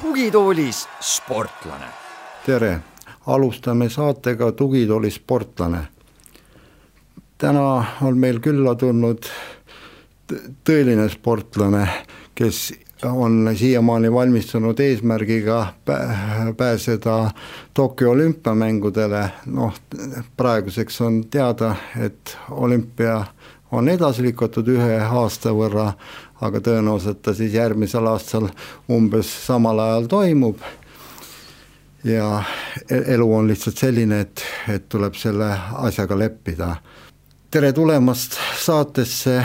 tugitoolis sportlane. tere, alustame saatega Tugitooli sportlane. täna on meil külla tulnud tõeline sportlane, kes on siiamaani valmistunud eesmärgiga pääseda Tokyo olümpiamängudele, noh praeguseks on teada, et olümpia on edasi lükatud ühe aasta võrra, aga tõenäoliselt ta siis järgmisel aastal umbes samal ajal toimub. ja e-, elu on lihtsalt selline, et, et tuleb selle asjaga leppida. tere tulemast saatesse,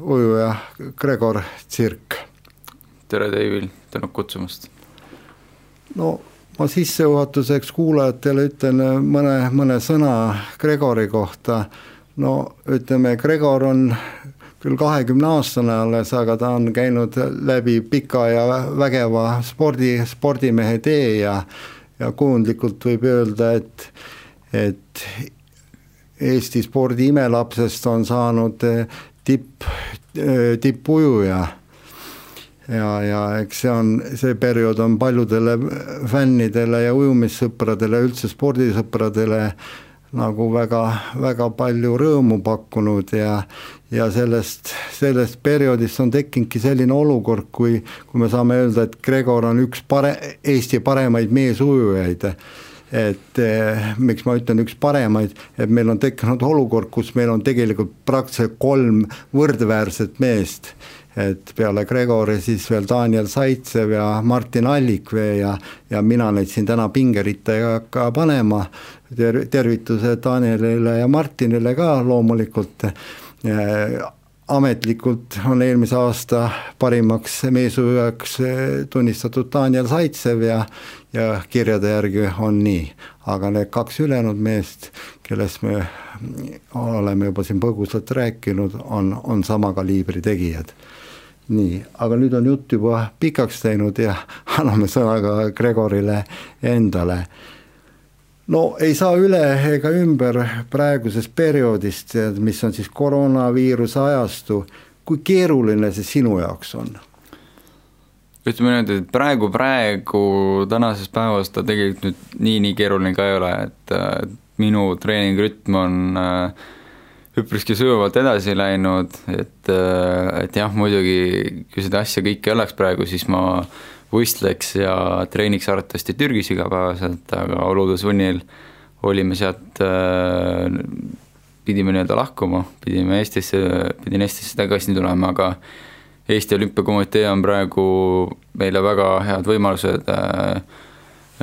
ujuja Gregor Tsirk. Tere, David, tänud kutsumast. no ma sissejuhatuseks kuulajatele ütlen mõne, mõne sõna Gregori kohta no ütleme, Gregor on küll kahekümne aastane alles, aga ta on käinud läbi pika ja vägeva spordi, spordimehe tee ja ja kujundlikult võib öelda, et, et Eesti spordi imelapsest on saanud tipp, tippujuja. Ja, ja eks see on, see periood on paljudele fännidele ja ujumissõpradele, üldse spordisõpradele nagu väga, väga palju rõõmu pakkunud ja ja sellest, sellest perioodist on tekkinudki selline olukord, kui, kui me saame öelda, et Gregor on üks pare-, Eesti paremaid meesujujaid et eh, miks ma ütlen üks paremaid, et meil on tekkinud olukord, kus meil on tegelikult praktiliselt kolm võrdväärset meest. Et peale Gregori siis veel Daniel Saitsev ja Martin Allikvee ja, ja mina neid siin täna pingeritta ei hakka panema, ter-, tervitused Danielile ja Martinile ka loomulikult, ametlikult on eelmise aasta parimaks meesujujaks tunnistatud Daniel Saitsev ja ja kirjade järgi on nii, aga need kaks ülejäänud meest, kellest me oleme juba siin põgusalt rääkinud, on, on sama kaliibri tegijad nii, aga nüüd on jutt juba pikaks teinud ja anname sõna ka Gregorile endale. No ei saa üle ega ümber praegusest perioodist, mis on siis koroonaviiruse ajastu, kui keeruline see sinu jaoks on? ütleme niimoodi, et praegu, praegu tänases päevas ta tegelikult nüüd nii-nii keeruline ka ei ole, et minu treeningrütm on äh, üpriski sujuvalt edasi läinud, et, äh, et jah, muidugi kui seda asja kõike ei oleks praegu, siis ma võistleks ja treeniks arvatavasti Türgis igapäevaselt, aga olude sunnil olime sealt, äh, pidime nii-öelda lahkuma, pidime Eestisse, pidin Eestisse tagasi tulema, aga Eesti Olümpiakomitee on praegu meile väga head võimalused äh,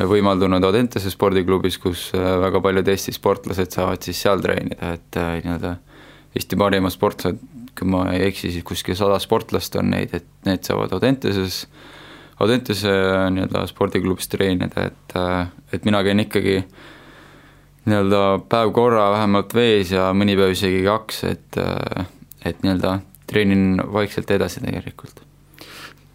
võimaldunud Audentese spordiklubis, kus äh, väga paljud Eesti sportlased saavad siis seal treenida, et äh, nii-öelda Eesti parimad sportlased, kui ma ei eksi, siis kuskil sada sportlast on neid, et need saavad Audenteses, Audentese äh, nii-öelda spordiklubis treenida, et, et mina käin ikkagi nii-öelda päev korra vähemalt vees ja mõni päev isegi kaks, et, et nii-öelda treenin vaikselt edasi tegelikult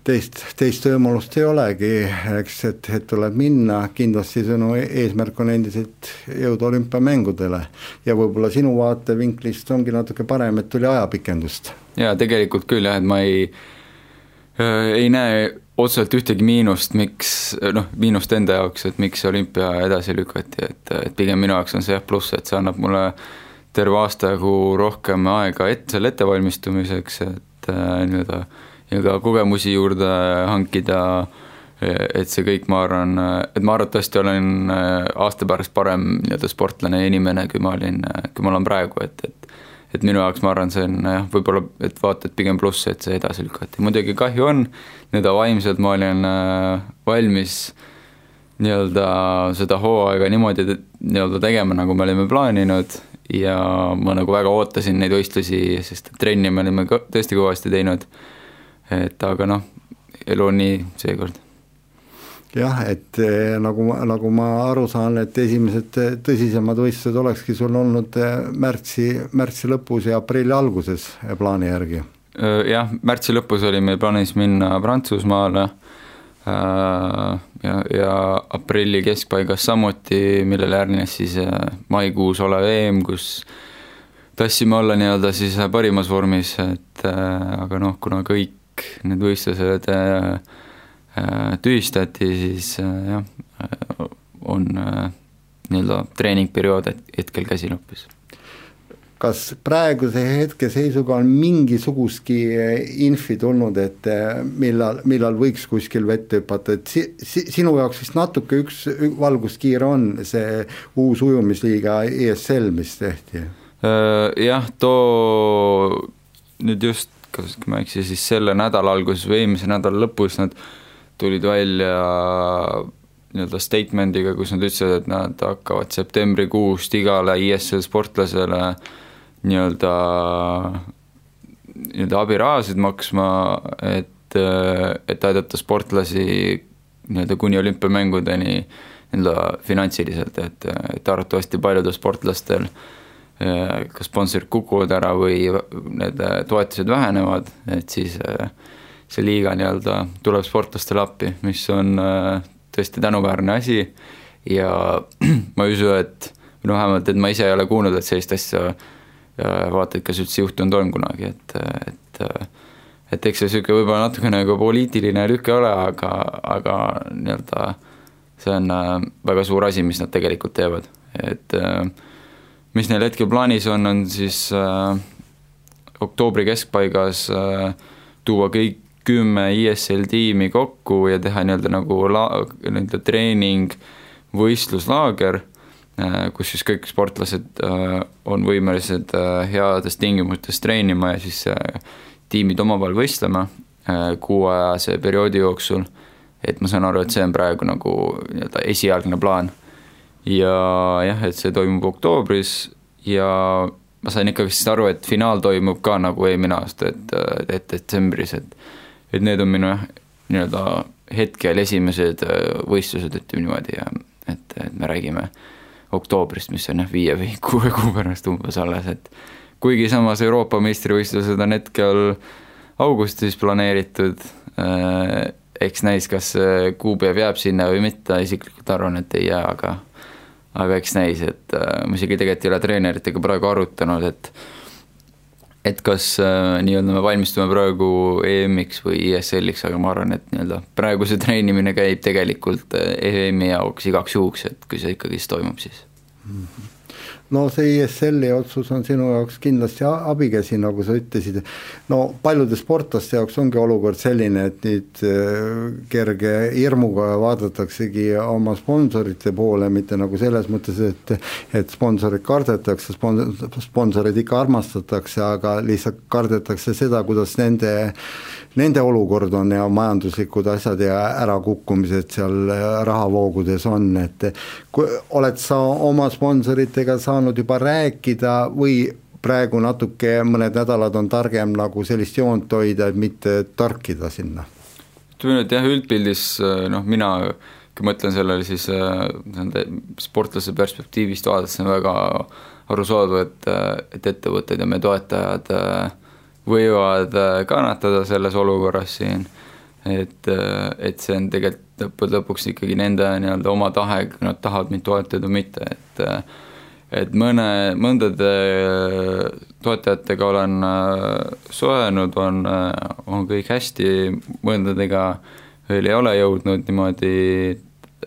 teist, teist võimalust ei olegi, eks, et, et tuleb minna, kindlasti sinu eesmärk on endiselt jõuda olümpiamängudele. ja võib-olla sinu vaatevinklist ongi natuke parem, et tuli ajapikendust. jaa, tegelikult küll jah, et ma ei äh,, ei näe otseselt ühtegi miinust, miks, noh, miinust enda jaoks, et miks olümpia edasi lükati, et, et pigem minu jaoks on see jah pluss, et see annab mulle terve aasta jagu rohkem aega ette, selle ettevalmistumiseks, et äh, nii-öelda äh, nii-öelda kogemusi juurde hankida, et see kõik, ma arvan, et ma arvatavasti olen äh, aasta pärast parem nii-öelda sportlane ja inimene, kui ma olin, äh, kui ma olen praegu, et, et et minu jaoks ma arvan, see on jah, võib-olla, et vaata, et pigem pluss, et see edasi lükati, muidugi kahju on, nii-öelda vaimselt ma olin äh, valmis nii-öelda seda hooaega niimoodi nii-öelda tegema, nagu me olime plaaninud ja ma nagu väga ootasin neid võistlusi, sest trenni me olime tõesti kõvasti teinud et aga noh, elu on nii seekord. Jah, et eh, nagu, nagu ma aru saan, et esimesed eh, tõsisemad võistlused olekski sul olnud eh, märtsi, märtsi lõpus ja aprilli alguses plaani järgi? jah, märtsi lõpus oli meil plaanis minna Prantsusmaale, ja, ja aprilli keskpaigas samuti, millele järgnes siis maikuus olev EM, kus tahtsime olla nii-öelda siis parimas vormis, et aga noh, kuna kõik need võistlused tühistati, siis jah, on nii-öelda treeningperiood hetkel käsil hoopis kas praeguse hetke seisuga on mingisugustki infi tulnud, et millal, millal võiks kuskil vette hüpata, et si, si, sinu jaoks vist natuke üks valguskiir on see uus ujumisliiga ESL, mis tehti? Äh, jah, too nüüd just, kas ma ei eksi, siis selle nädala alguses või eelmise nädala lõpus nad tulid välja nii-öelda statement'iga, kus nad ütlesid, et nad hakkavad septembrikuust igale ISL sportlasele äh, nii-öelda, nii-öelda abirahasid maksma, et, et aidata sportlasi nii-öelda kuni olümpiamängudeni nii-öelda finantsiliselt, et, et arvatavasti paljudel sportlastel kas sponsorid kukuvad ära või need toetused vähenevad, et siis see liiga nii-öelda tuleb sportlastele appi, mis on tõesti tänuväärne asi. Ja ma ei usu, et või noh, vähemalt, et ma ise ei ole kuulnud, et sellist asja ja vaatad, kas üldse juhtunud on kunagi, et, et et eks see niisugune võib-olla natukene nagu poliitiline lüke ole, aga, aga nii-öelda see on äh, väga suur asi, mis nad tegelikult teevad, et äh, mis neil hetkel plaanis on, on siis äh, oktoobri keskpaigas äh, tuua kõik kümme ISL tiimi kokku ja teha nii-öelda nagu la-, nii-öelda treening, võistluslaager Äh, kus siis kõik sportlased äh, on võimelised äh, heades tingimustes treenima ja siis tiimid omavahel võistlema kuuajase perioodi jooksul, et ma saan aru, et see on praegu nagu nii-öelda esialgne plaan. ja jah, et see toimub oktoobris ja ma sain ikkagi vist aru, et finaal toimub ka nagu eelmine aasta, et, et detsembris, et et need on minu jah, nii-öelda hetkel esimesed võistlused, ütleme niimoodi ja et, et me räägime äh, oktoobrist, mis on jah, viie või kuue kuu pärast umbes alles, et kuigi samas Euroopa meistrivõistlused on hetkel augustis planeeritud, äh, eks näis, kas kuupäev jääb sinna või mitte, isiklikult arvan, et ei jää, aga aga eks näis, et äh, ma isegi tegelikult ei ole treeneritega praegu arutanud, et et kas äh, nii-öelda me valmistume praegu EM-iks või ESL-iks, aga ma arvan, et nii-öelda praegu see treenimine käib tegelikult äh, EM-i jaoks igaks juhuks, et kui see ikkagist toimub, siis mm. -hmm no see ESL-i otsus on sinu jaoks kindlasti abikäsi, nagu sa ütlesid, no paljude sportlaste jaoks ongi olukord selline, et nüüd äh, kerge hirmuga vaadataksegi oma sponsorite poole, mitte nagu selles mõttes, et et sponsorid kardetakse, sponsor, sponsoreid ikka armastatakse, aga lihtsalt kardetakse seda, kuidas nende nende olukord on ja majanduslikud asjad ja ärakukkumised seal rahavoogudes on, et kui oled sa oma sponsoritega saanud juba rääkida või praegu natuke, mõned nädalad on targem nagu sellist joont hoida, et mitte torkida sinna? ütleme nüüd jah, üldpildis noh, mina kui mõtlen sellele, siis nende sportlase perspektiivist vaadates on väga arusaadav, et, et ettevõtted ja meie toetajad äh, võivad äh, kannatada selles olukorras siin, et, äh, et see on tegelikult lõppude lõpuks ikkagi nende nii-öelda oma tahe, kui nad tahavad mind toetada või mitte, et äh, et mõne, mõndade toetajatega olen suhelnud, on, on kõik hästi, mõndadega veel ei ole jõudnud niimoodi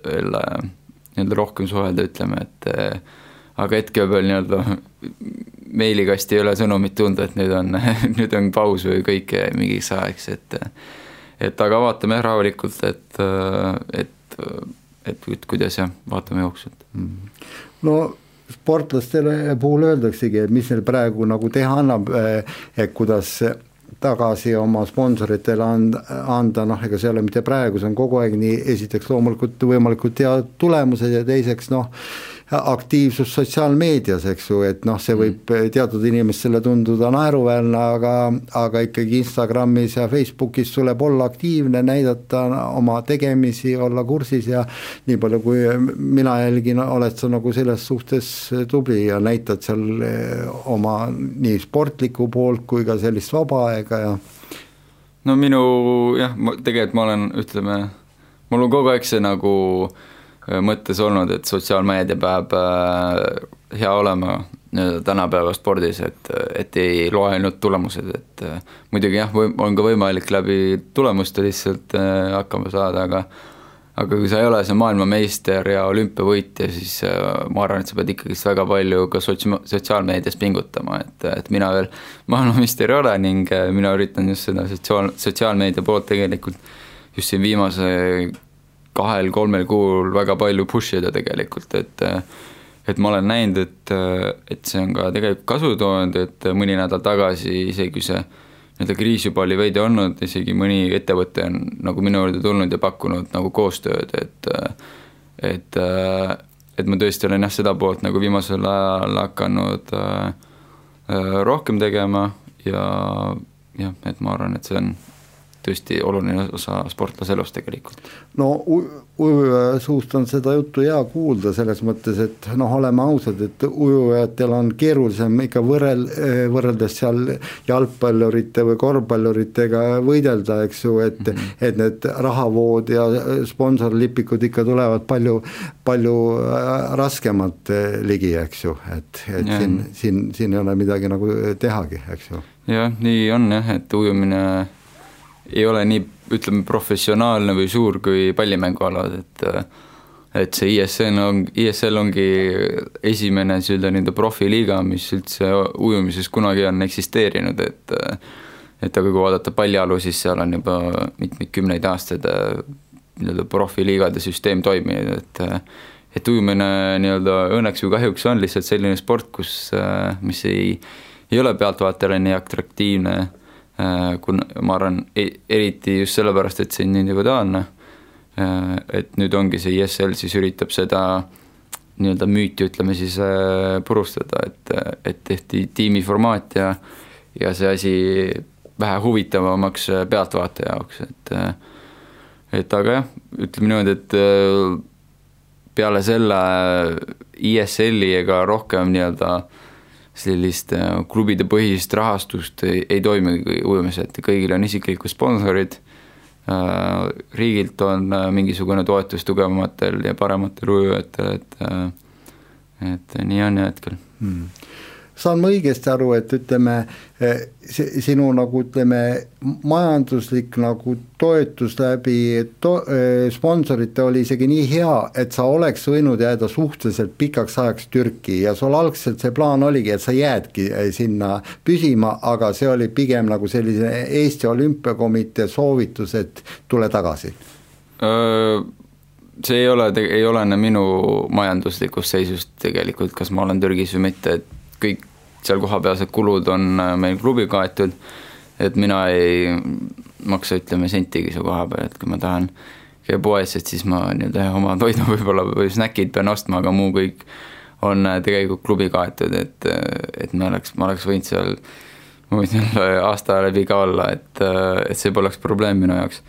veel nii-öelda rohkem suhelda, ütleme, et aga hetkel veel nii-öelda meilikasti ei ole sõnumit tulnud, et nüüd on, nüüd on paus või kõik mingiks ajaks, et et aga vaatame rahulikult, et, et, et, et kuidas jah, vaatame jooksvalt. Mm.. no sportlastele puhul öeldaksegi, et mis neil praegu nagu teha annab, et kuidas tagasi oma sponsoritele anda, anda, noh, ega see ei ole mitte praegu, see on kogu aeg nii, esiteks loomulikult võimalikult head tulemused ja teiseks noh, aktiivsus sotsiaalmeedias, eks ju, et noh, see võib mm. teatud inimestele tunduda naeruväärne, aga, aga ikkagi Instagramis ja Facebookis tuleb olla aktiivne, näidata oma tegemisi, olla kursis ja nii palju, kui mina jälgin, oled sa nagu selles suhtes tubli ja näitad seal eh, oma nii sportlikku poolt kui ka sellist vaba aega ja no minu jah, ma tegelikult ma olen, ütleme mul on kogu aeg see nagu äh, mõttes olnud, et sotsiaalmeedia peab äh, hea olema tänapäeva spordis, et, et ei loe ainult tulemused, et muidugi jah, on ka võimalik läbi tulemuste lihtsalt hakkama saada, aga aga kui sa ei ole see maailmameister ja olümpiavõitja, siis ma arvan, et sa pead ikkagist väga palju ka sots-, sotsiaalmeedias pingutama, et, et mina veel maailmameister ei ole ning mina üritan just seda sotsiaal, sotsiaalmeedia poolt tegelikult just siin viimase kahel-kolmel kuul väga palju push ida tegelikult, et et ma olen näinud, et, et see on ka tegelikult kasu toonud, et mõni nädal tagasi isegi see nii-öelda kriis juba oli veidi olnud, isegi mõni ettevõte on nagu minu juurde tulnud ja pakkunud nagu koostööd, et et, et ma tõesti olen jah, seda poolt nagu viimasel ajal hakanud äh, rohkem tegema ja jah, et ma arvan, et see on tõesti oluline osa sportlase elust tegelikult. no ujuja suust on seda juttu hea kuulda, selles mõttes, et noh, oleme ausad, et ujujatel on keerulisem ikka võrrel-, võrreldes seal jalgpallurite või korvpalluritega võidelda, eks ju, et mm, -hmm. et need rahavood ja sponsorlipikud ikka tulevad palju, palju äh, raskemalt äh, ligi, eks ju, et, et ja. siin, siin, siin ei ole midagi nagu tehagi, eks ju. jah, nii on jah, et ujumine ei ole nii, ütleme, professionaalne või suur kui pallimängualad, et et see ISL on, ISL ongi esimene nii-öelda nii-öelda profiliiga, mis üldse ujumises kunagi on eksisteerinud, et et aga kui vaadata pallialu, siis seal on juba mitmeid kümneid aastaid nii-öelda profiliigade süsteem toiminud, et et ujumine nii-öelda õnneks või kahjuks on lihtsalt selline sport, kus, mis ei, ei ole pealtvaatajale nii atraktiivne Äh, kun ma arvan, e-, eriti just sellepärast, et see on individuaalne, äh, et nüüd ongi see ISL siis üritab seda nii-öelda müüti, ütleme siis, äh, purustada, et, et tehti tiimiformaat ja ja see asi vähe huvitavamaks pealtvaataja jaoks, et et aga jah, ütleme niimoodi, et peale selle ISL-i ega rohkem nii-öelda äh, sellist äh, klubide põhist rahastust ei, ei toimi ujumisel, et kõigil on isiklikud sponsorid, äh, riigilt on äh, mingisugune toetus tugevamatel ja parematel ujujatel, et et nii on hetkel hmm saan ma õigesti aru, et ütleme, eh, sinu nagu ütleme, majanduslik nagu toetus läbi to-, eh, sponsorite oli isegi nii hea, et sa oleks võinud jääda suhteliselt pikaks ajaks Türki ja sul algselt see plaan oligi, et sa jäädki eh, sinna püsima, aga see oli pigem nagu sellise Eesti Olümpiakomitee soovitus, et tule tagasi. See ei ole, ei olene minu majanduslikust seisust tegelikult, kas ma olen Türgis või mitte, et kõik seal kohapealsed kulud on äh, meil klubi kaetud, et mina ei maksa, ütleme, sentigi su koha peal, et kui ma tahan käia poes, et siis ma nii-öelda oma toidu võib-olla või snäkid pean ostma, aga muu kõik on äh, tegelikult klubi kaetud, et, äh, et me oleks, ma oleks võinud seal, ma võin seal aasta läbi ka olla, et, et see poleks probleem minu jaoks.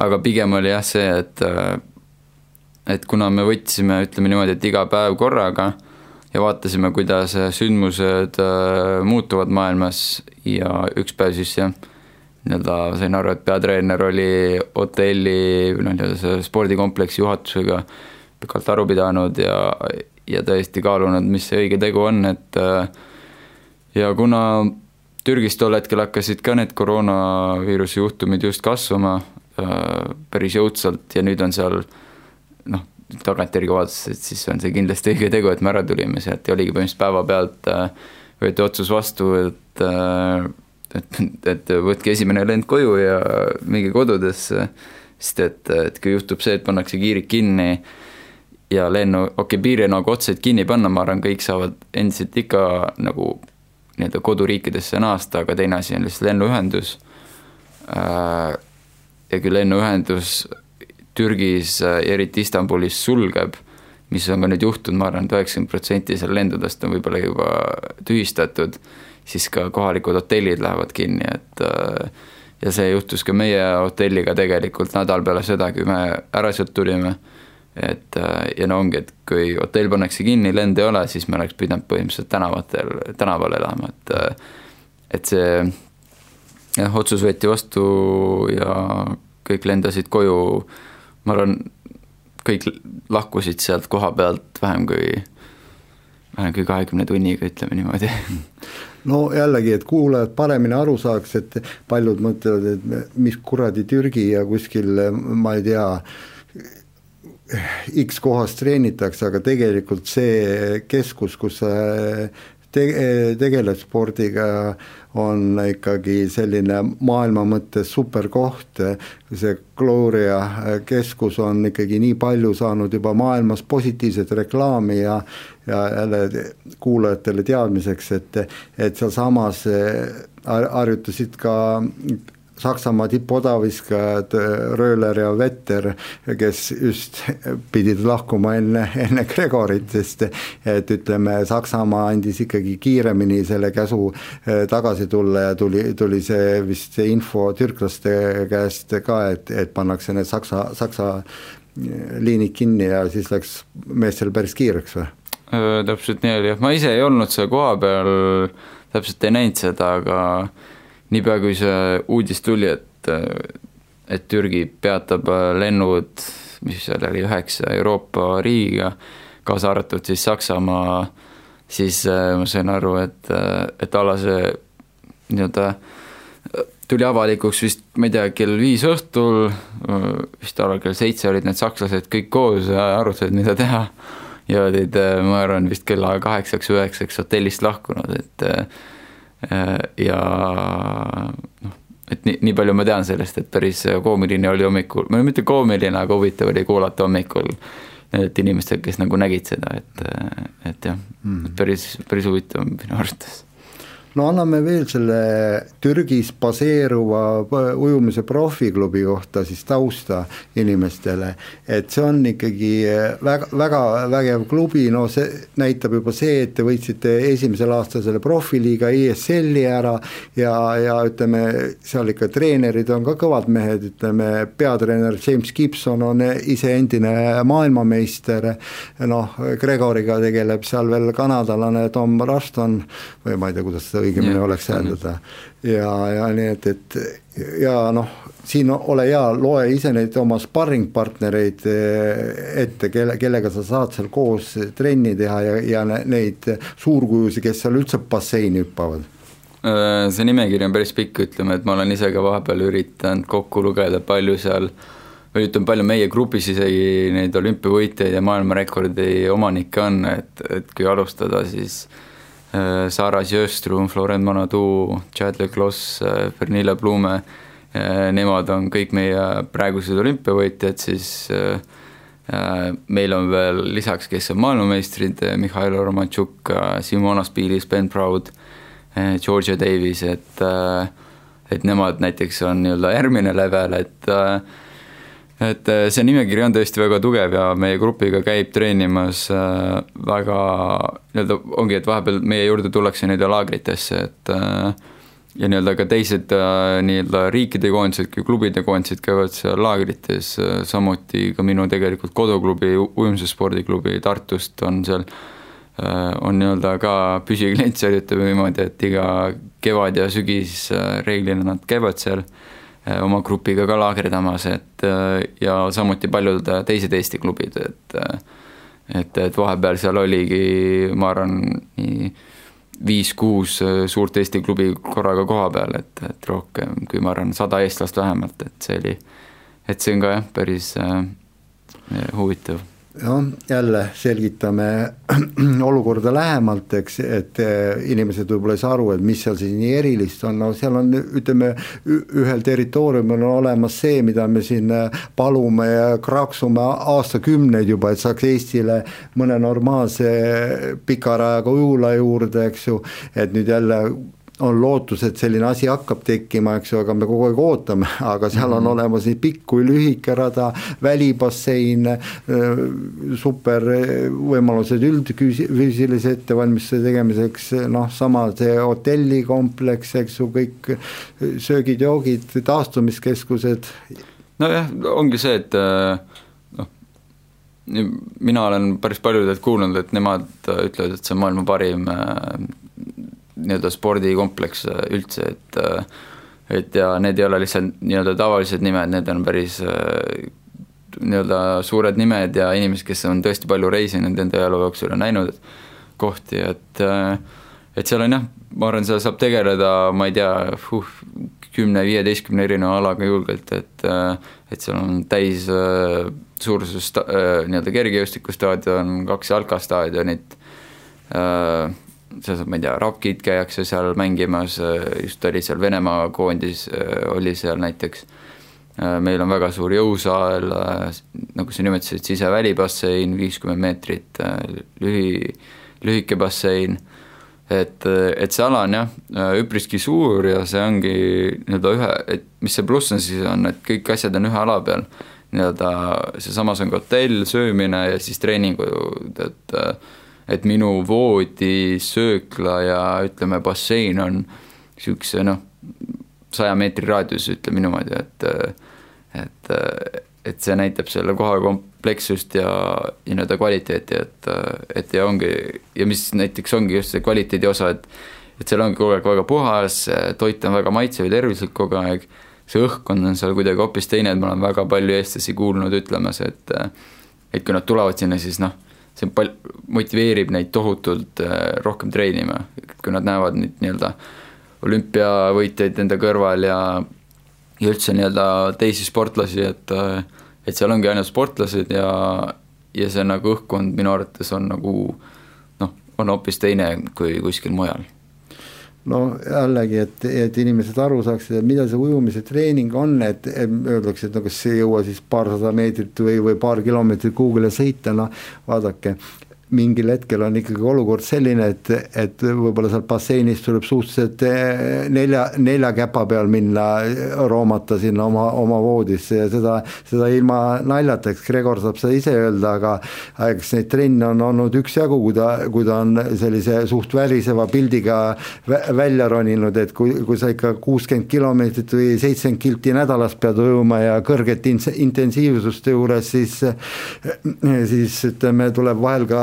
aga pigem oli jah see, et et kuna me võtsime, ütleme niimoodi, et iga päev korraga ja vaatasime, kuidas sündmused äh, muutuvad maailmas ja üks päev siis jah, nii-öelda sain aru, et peatreener oli hotelli või noh, nii-öelda selle spordikompleksi juhatusega pikalt aru pidanud ja, ja tõesti kaalunud, mis see õige tegu on, et äh, ja kuna Türgis tol hetkel hakkasid ka need koroonaviiruse juhtumid just kasvama äh, päris jõudsalt ja nüüd on seal noh, tagantjärgi vaadates, et siis on see kindlasti õige tegu, et me ära tulime sealt ja oligi põhimõtteliselt päevapealt äh, võeti otsus vastu, et äh, et, et võtke esimene lend koju ja minge kodudesse, sest et, et kui juhtub see, et pannakse kiirid kinni ja lennu, okei okay,, piiri nagu otseselt kinni panna, ma arvan, kõik saavad endiselt ikka nagu nii-öelda koduriikidesse naasta, aga teine asi on lihtsalt lennuühendus. Äh, ja kui lennuühendus Türgis, äh, eriti Istanbulis sulgeb, mis on ka nüüd juhtunud, ma arvan et, et üheksakümmend protsenti seal lendudest on võib-olla juba tühistatud, siis ka kohalikud hotellid lähevad kinni, et äh, ja see juhtus ka meie hotelliga tegelikult nädal peale seda, kui me ära sealt tulime, et äh, ja no ongi, et kui hotell pannakse kinni, lende ei ole, siis me oleks pidanud põhimõtteliselt tänavatel, tänaval elama, et et see jah, otsus võeti vastu ja kõik lendasid koju ma arvan, kõik lahkusid sealt koha pealt vähem kui, vähem kui kahekümne tunniga, ütleme niimoodi. no jällegi, et kuulajad paremini aru saaks, et paljud mõtlevad, et mis kuradi Türgi ja kuskil, ma ei tea, X kohas treenitakse, aga tegelikult see keskus, kus te-, tegeled spordiga, on ikkagi selline maailma mõttes superkoht, see Gloria keskus on ikkagi nii palju saanud juba maailmas positiivset reklaami ja ja jälle kuulajatele teadmiseks, et, et sealsamas harjutasid ka Saksamaa tippodaviskajad Rööler ja Vetter, kes just pidid lahkuma enne, enne Gregorit, sest et ütleme, Saksamaa andis ikkagi kiiremini selle käsu eh, tagasi tulla ja tuli, tuli see vist see info türklaste käest ka, et, et pannakse need Saksa, Saksa eh, liinid kinni ja siis läks meestel päris kiireks või? täpselt nii oli jah, ma ise ei olnud seal kohapeal, täpselt ei näinud seda, aga niipea, kui see uudis tuli, et, et Türgi peatab lennud, mis seal oli, üheksa Euroopa riigiga, kaasa arvatud siis Saksamaa, siis äh, ma sain aru, et, et alla see nii-öelda tuli avalikuks vist, ma ei tea, kell viis õhtul, vist alla kell seitse olid need sakslased kõik koos ja arutasid, mida teha. ja olid, ma arvan, vist kella kaheksaks-üheksaks hotellist lahkunud, et Äh, ja noh, et nii, nii palju ma tean sellest, et päris koomiline oli hommikul, või mitte koomiline, aga huvitav oli kuulata hommikul et inimestel, kes nagu nägid seda, et, et jah mm., päris, päris huvitav minu arvates no anname veel selle Türgis baseeruva ujumise profiklubi kohta siis tausta inimestele, et see on ikkagi väga, väga vägev klubi, no see näitab juba see, et te võitsite esimesel aastal selle profiliiga ESL-i ära ja, ja ütleme, seal ikka treenerid on ka kõvad mehed, ütleme, peatreener James Gibson on ise endine maailmameister, noh, Gregoriga tegeleb seal veel kanadalane Tom Ruston või ma ei tea, kuidas seda õigemini ja, oleks hääldada. ja, ja nii et, et ja noh, siin ole hea, loe ise neid oma sparringpartnereid eh, ette, kelle, kellega sa saad seal koos trenni teha ja, ja neid suurkujusid, kes seal üldse basseini hüppavad. Äh, see nimekiri on päris pikk, ütleme, et ma olen ise ka vahepeal üritanud kokku lugeda, palju seal või ütleme, palju meie grupis isegi neid olümpiavõitjaid ja maailmarekordi omanikke on, et, et kui alustada, siis Sara Sjöström, Florent Manadou, Chad Leclos, äh, Pernille Blume, äh, nemad on kõik meie praegused olümpiavõitjad, siis meil on veel lisaks, kes on maailmameistrid, Mihhail Romatšuk, Simona Spilis, Ben Proud, Georgia Davis, et et nemad näiteks on nii-öelda järgmine level, et et äh, see nimekiri on tõesti väga tugev ja meie grupiga käib treenimas äh, väga nii-öelda ongi, et vahepeal meie juurde tullakse nii-öelda laagritesse, et äh, ja nii-öelda ka teised nii-öelda riikide koondised klubide koondised käivad seal laagrites, samuti ka minu tegelikult koduklubi, ujumisspordiklubi Tartust on seal, on nii-öelda ka püsiklient seal, ütleme niimoodi, et iga kevad ja sügis reeglina nad käivad seal oma grupiga ka laagerdamas, et äh, ja samuti paljud teised Eesti klubid, et äh, et, et vahepeal seal oligi, ma arvan, nii viis-kuus suurt Eesti klubi korraga koha peal, et, et rohkem kui ma arvan, sada eestlast vähemalt, et see oli, et see on ka jah, päris äh, huvitav jah, jälle selgitame olukorda lähemalt, eks, et eh, inimesed võib-olla ei saa aru, et mis seal siis nii erilist on, no seal on, ütleme, ühel territooriumil on olemas see, mida me siin eh, palume ja kraaksume aastakümneid juba, et saaks Eestile mõne normaalse pika rajaga ujula juurde, eks ju, et nüüd jälle on lootus, et selline asi hakkab tekkima, eks ju, aga me kogu aeg ootame, aga seal on -hmm. olemas nii pikk kui lühike rada, välibassein, super võimalused üldfüüsilise ettevalmistuse tegemiseks, noh, sama see hotellikompleks, eks ju, kõik söögid-joogid, taastumiskeskused. nojah, ongi see, et noh, mina olen päris paljudelt kuulnud, et nemad ütlevad, et see on maailma parim nii-öelda spordikompleks äh, üldse, et äh, et ja need ei ole lihtsalt nii-öelda tavalised nimed, need on päris äh, nii-öelda suured nimed ja inimesed, kes on tõesti palju reisinud enda elu jooksul ja näinud kohti, et et seal on jah, ma arvan, seal saab tegeleda, ma ei tea uh,, kümne-viieteistkümne erineva alaga julgelt, et et seal on täis suuruses nii-öelda kergejõustikustaadion, kaks jalkastaadionit, saab, ma ei tea, Rakid käiakse seal mängimas, just oli seal Venemaa koondis, oli seal näiteks. Äh, meil on väga suur jõusaal, äh, nagu sa nimetasid, sisevälibassein, viiskümmend meetrit, äh, lühi, lühike bassein, et, et see ala on jah, üpriski suur ja see ongi nii-öelda ühe, et mis see pluss on siis, on, et kõik asjad on ühe ala peal, nii-öelda seesamas on ka hotell, söömine ja siis treeningud, et et minu voodi, söökla ja ütleme, bassein on niisuguse noh, saja meetri raadius, ütleme niimoodi, et et, et see näitab selle koha komplekssust ja, ja nii-öelda kvaliteeti, et, et ja ongi, ja mis näiteks ongi just see kvaliteedi osa, et et seal ongi kogu aeg väga puhas, toit on väga maitsev ja tervislik kogu aeg, see õhkkond on seal kuidagi hoopis teine, et ma olen väga palju eestlasi kuulnud ütlemas, et et kui nad tulevad sinna, siis noh, see pal-, motiveerib neid tohutult rohkem treenima, kui nad näevad neid nii-öelda olümpiavõitjaid enda kõrval ja ja üldse nii-öelda teisi sportlasi, et et seal ongi ainult sportlased ja, ja see nagu õhkkond minu arvates on nagu noh, on hoopis teine kui kuskil mujal no jällegi, et, et inimesed aru saaksid, et mida see ujumise treening on, et öeldakse, et no kas ei jõua siis paarsada meetrit või, või paar kilomeetrit kuhugile sõita, noh vaadake, mingil hetkel on ikkagi olukord selline, et, et võib-olla sealt basseinis tuleb suhteliselt eh, nelja, nelja käpa peal minna roomata sinna oma, oma voodisse ja seda, seda ilma naljata, eks Gregor saab seda ise öelda, aga eks neid trenne on olnud üksjagu, kui ta, kui ta on sellise suht väriseva pildiga välja roninud, et kui, kui sa ikka kuuskümmend kilomeetrit või seitsekümmend kilti nädalas pead ujuma ja kõrgete intensiivsuste juures, siis siis ütleme, tuleb vahel ka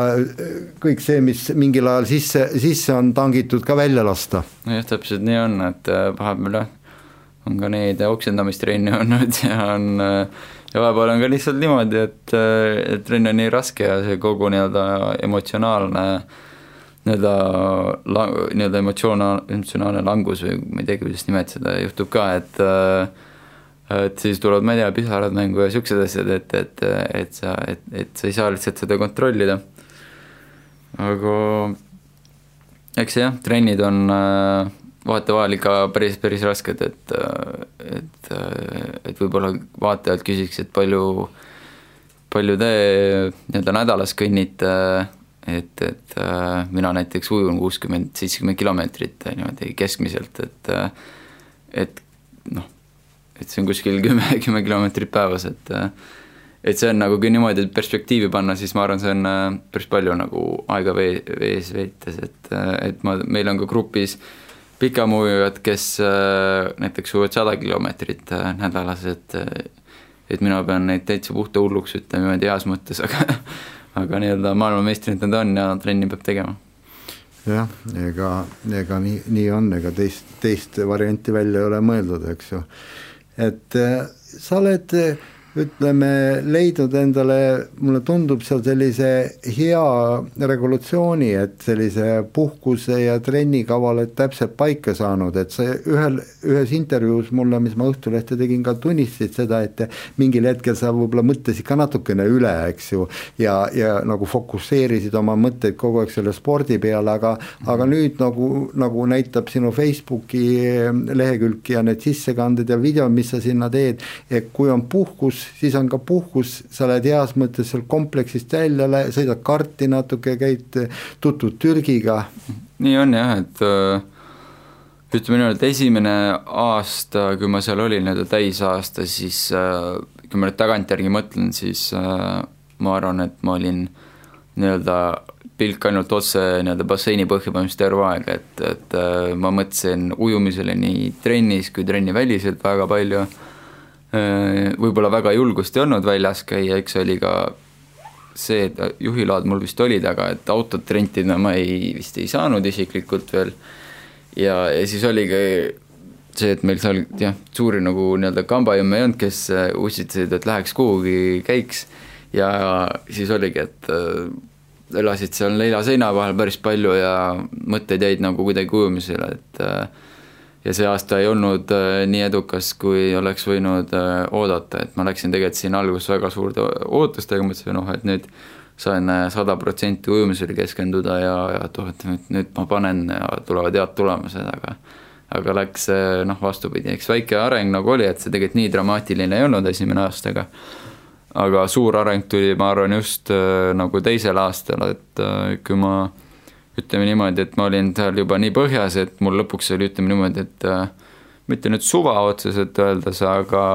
kõik see, mis mingil ajal sisse, sisse on tangitud, ka välja lasta. nojah, täpselt nii on, et äh, vahepeal jah, on ka neid oksendamistrenni olnud ja on äh, ja vahepeal on ka lihtsalt niimoodi, et, äh, et trenn on nii raske ja see kogu nii-öelda emotsionaalne nii-öelda la-, nii-öelda emotsioona-, emotsionaalne langus või ma ei teagi, kuidas nimetada, juhtub ka, et et siis tulevad, ma ei tea, pisarad mängu ja siuksed asjad, et, et, et sa, et, et sa ei saa lihtsalt seda kontrollida aga eks jah, trennid on äh, vahetevahel ikka päris, päris rasked, et, äh, et, äh, et võib-olla vaatajad küsiks, et palju, palju te nii-öelda nädalas kõnnite, et, et mina näiteks ujun kuuskümmend, seitsekümmend kilomeetrit niimoodi keskmiselt, et et noh, et see on kuskil kümme, kümme kilomeetrit päevas, et et see on nagu kui niimoodi perspektiivi panna, siis ma arvan, see on äh, päris palju nagu aega vee, vees veetes, et, äh, et ma, meil on ka grupis pikamuujujad, kes äh, näiteks ujuvad sada kilomeetrit nädalas, et et mina pean neid täitsa puhta hulluks, ütleme niimoodi heas mõttes, aga aga nii-öelda maailmameistrid nad on ja trenni peab tegema. jah, ega, ega nii, nii on, ega teist, teist varianti välja ei ole mõeldud, eks ju. et sa oled äh, ütleme, leidnud endale, mulle tundub seal sellise hea regulatsiooni, et sellise puhkuse ja trennikava oled täpselt paika saanud, et sa ühel, ühes intervjuus mulle, mis ma Õhtulehte tegin, ka tunnistasid seda, et mingil hetkel sa võib-olla mõtlesid ka natukene üle, eks ju, ja, ja nagu fokusseerisid oma mõtteid kogu aeg selle spordi peale, aga aga nüüd nagu, nagu näitab sinu Facebooki lehekülg ja need sissekanded ja videod, mis sa sinna teed, et kui on puhkus, siis on ka puhkus, sa lähed heas mõttes seal kompleksist välja, sõidad karti natuke, käid, tutvud Türgiga. nii on jah, et äh, ütleme niimoodi, et esimene aasta, kui ma seal olin, nii-öelda täisaasta, siis äh, kui ma nüüd tagantjärgi mõtlen, siis äh, ma arvan, et ma olin nii-öelda pilk ainult otse nii-öelda basseini põhja põhimõtteliselt terve aeg, et, et ma mõtlesin ujumisele nii trennis kui trenniväliselt väga palju võib-olla väga julgust ei olnud väljas käia, eks oli ka see, et juhiload mul vist olid, aga et autot rentida ma ei, vist ei saanud isiklikult veel. ja, ja siis oligi see, et meil seal jah, suuri nagu nii-öelda kambajumme ei olnud, kes äh, ussitasid, et läheks kuhugi, käiks ja siis oligi, et äh, elasid seal nelja seina vahel päris palju ja mõtted jäid nagu kuidagi ujumisele, et äh, ja see aasta ei olnud nii edukas, kui oleks võinud oodata, et ma läksin tegelikult siin alguses väga suurte ootustega, mõtlesin, noh, et nüüd sain sada protsenti ujumisele keskenduda ja, ja et oh, et nüüd, nüüd ma panen ja tulevad head tulemused, aga aga läks noh, vastupidi, eks väike areng nagu oli, et see tegelikult nii dramaatiline ei olnud esimene aastaga. aga suur areng tuli, ma arvan, just äh, nagu teisel aastal, et äh, kui ma ütleme niimoodi, et ma olin seal juba nii põhjas, et mul lõpuks oli, ütleme niimoodi, et äh, mitte nüüd suva otseselt öeldes, aga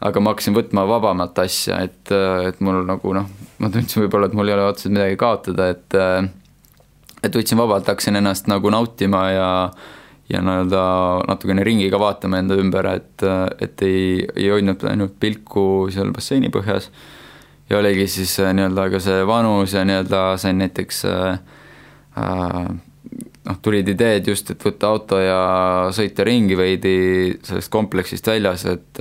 aga ma hakkasin võtma vabamat asja, et, et mul nagu noh, ma tundsin võib-olla, et mul ei ole otseselt midagi kaotada, et et võtsin vabalt, hakkasin ennast nagu nautima ja ja nii-öelda natukene ringi ka vaatama enda ümber, et, et ei, ei hoidnud ainult pilku seal basseini põhjas. ja oligi siis äh, nii-öelda ka see vanus ja nii-öelda sain näiteks äh, äh, noh, tulid ideed just, et võtta auto ja sõita ringi veidi sellest kompleksist väljas, et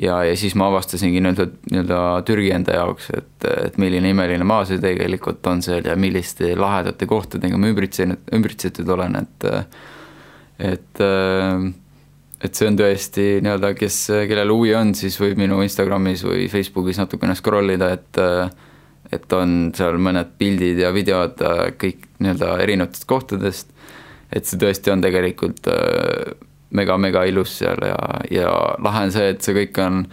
ja, ja siis ma avastasingi nii-öelda, nii-öelda Türgi enda jaoks, et, et milline imeline maa see tegelikult on seal ja milliste lahedate kohtadega ma ümbritsenud, ümbritsetud olen, et et äh, et see on tõesti nii-öelda, kes, kellel huvi on, siis võib minu Instagramis või Facebookis natukene scroll ida, et äh, et on seal mõned pildid ja videod äh, kõik nii-öelda erinevatest kohtadest, et see tõesti on tegelikult mega-mega ilus seal ja, ja lahe on see, et see kõik on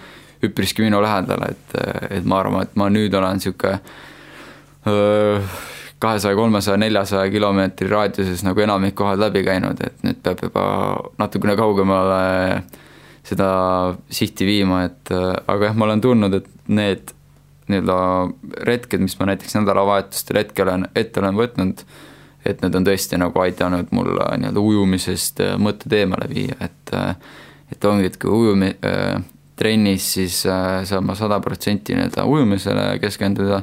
üpriski minu lähedal, et, et ma arvan, et ma nüüd olen niisugune kahesaja, kolmesaja, neljasaja kilomeetri raadiuses nagu enamik kohad läbi käinud, et nüüd peab juba natukene kaugemale seda sihti viima, et aga jah, ma olen tundnud, et need nii-öelda retked, mis ma näiteks nädalavahetustel hetkel olen, ette olen võtnud, et need on tõesti nagu aidanud mul nii-öelda ujumisest mõtted eemale viia, et et ongi, et kui ujumi- äh,, trennis, siis äh, saan ma sada protsenti nii-öelda ujumisele keskenduda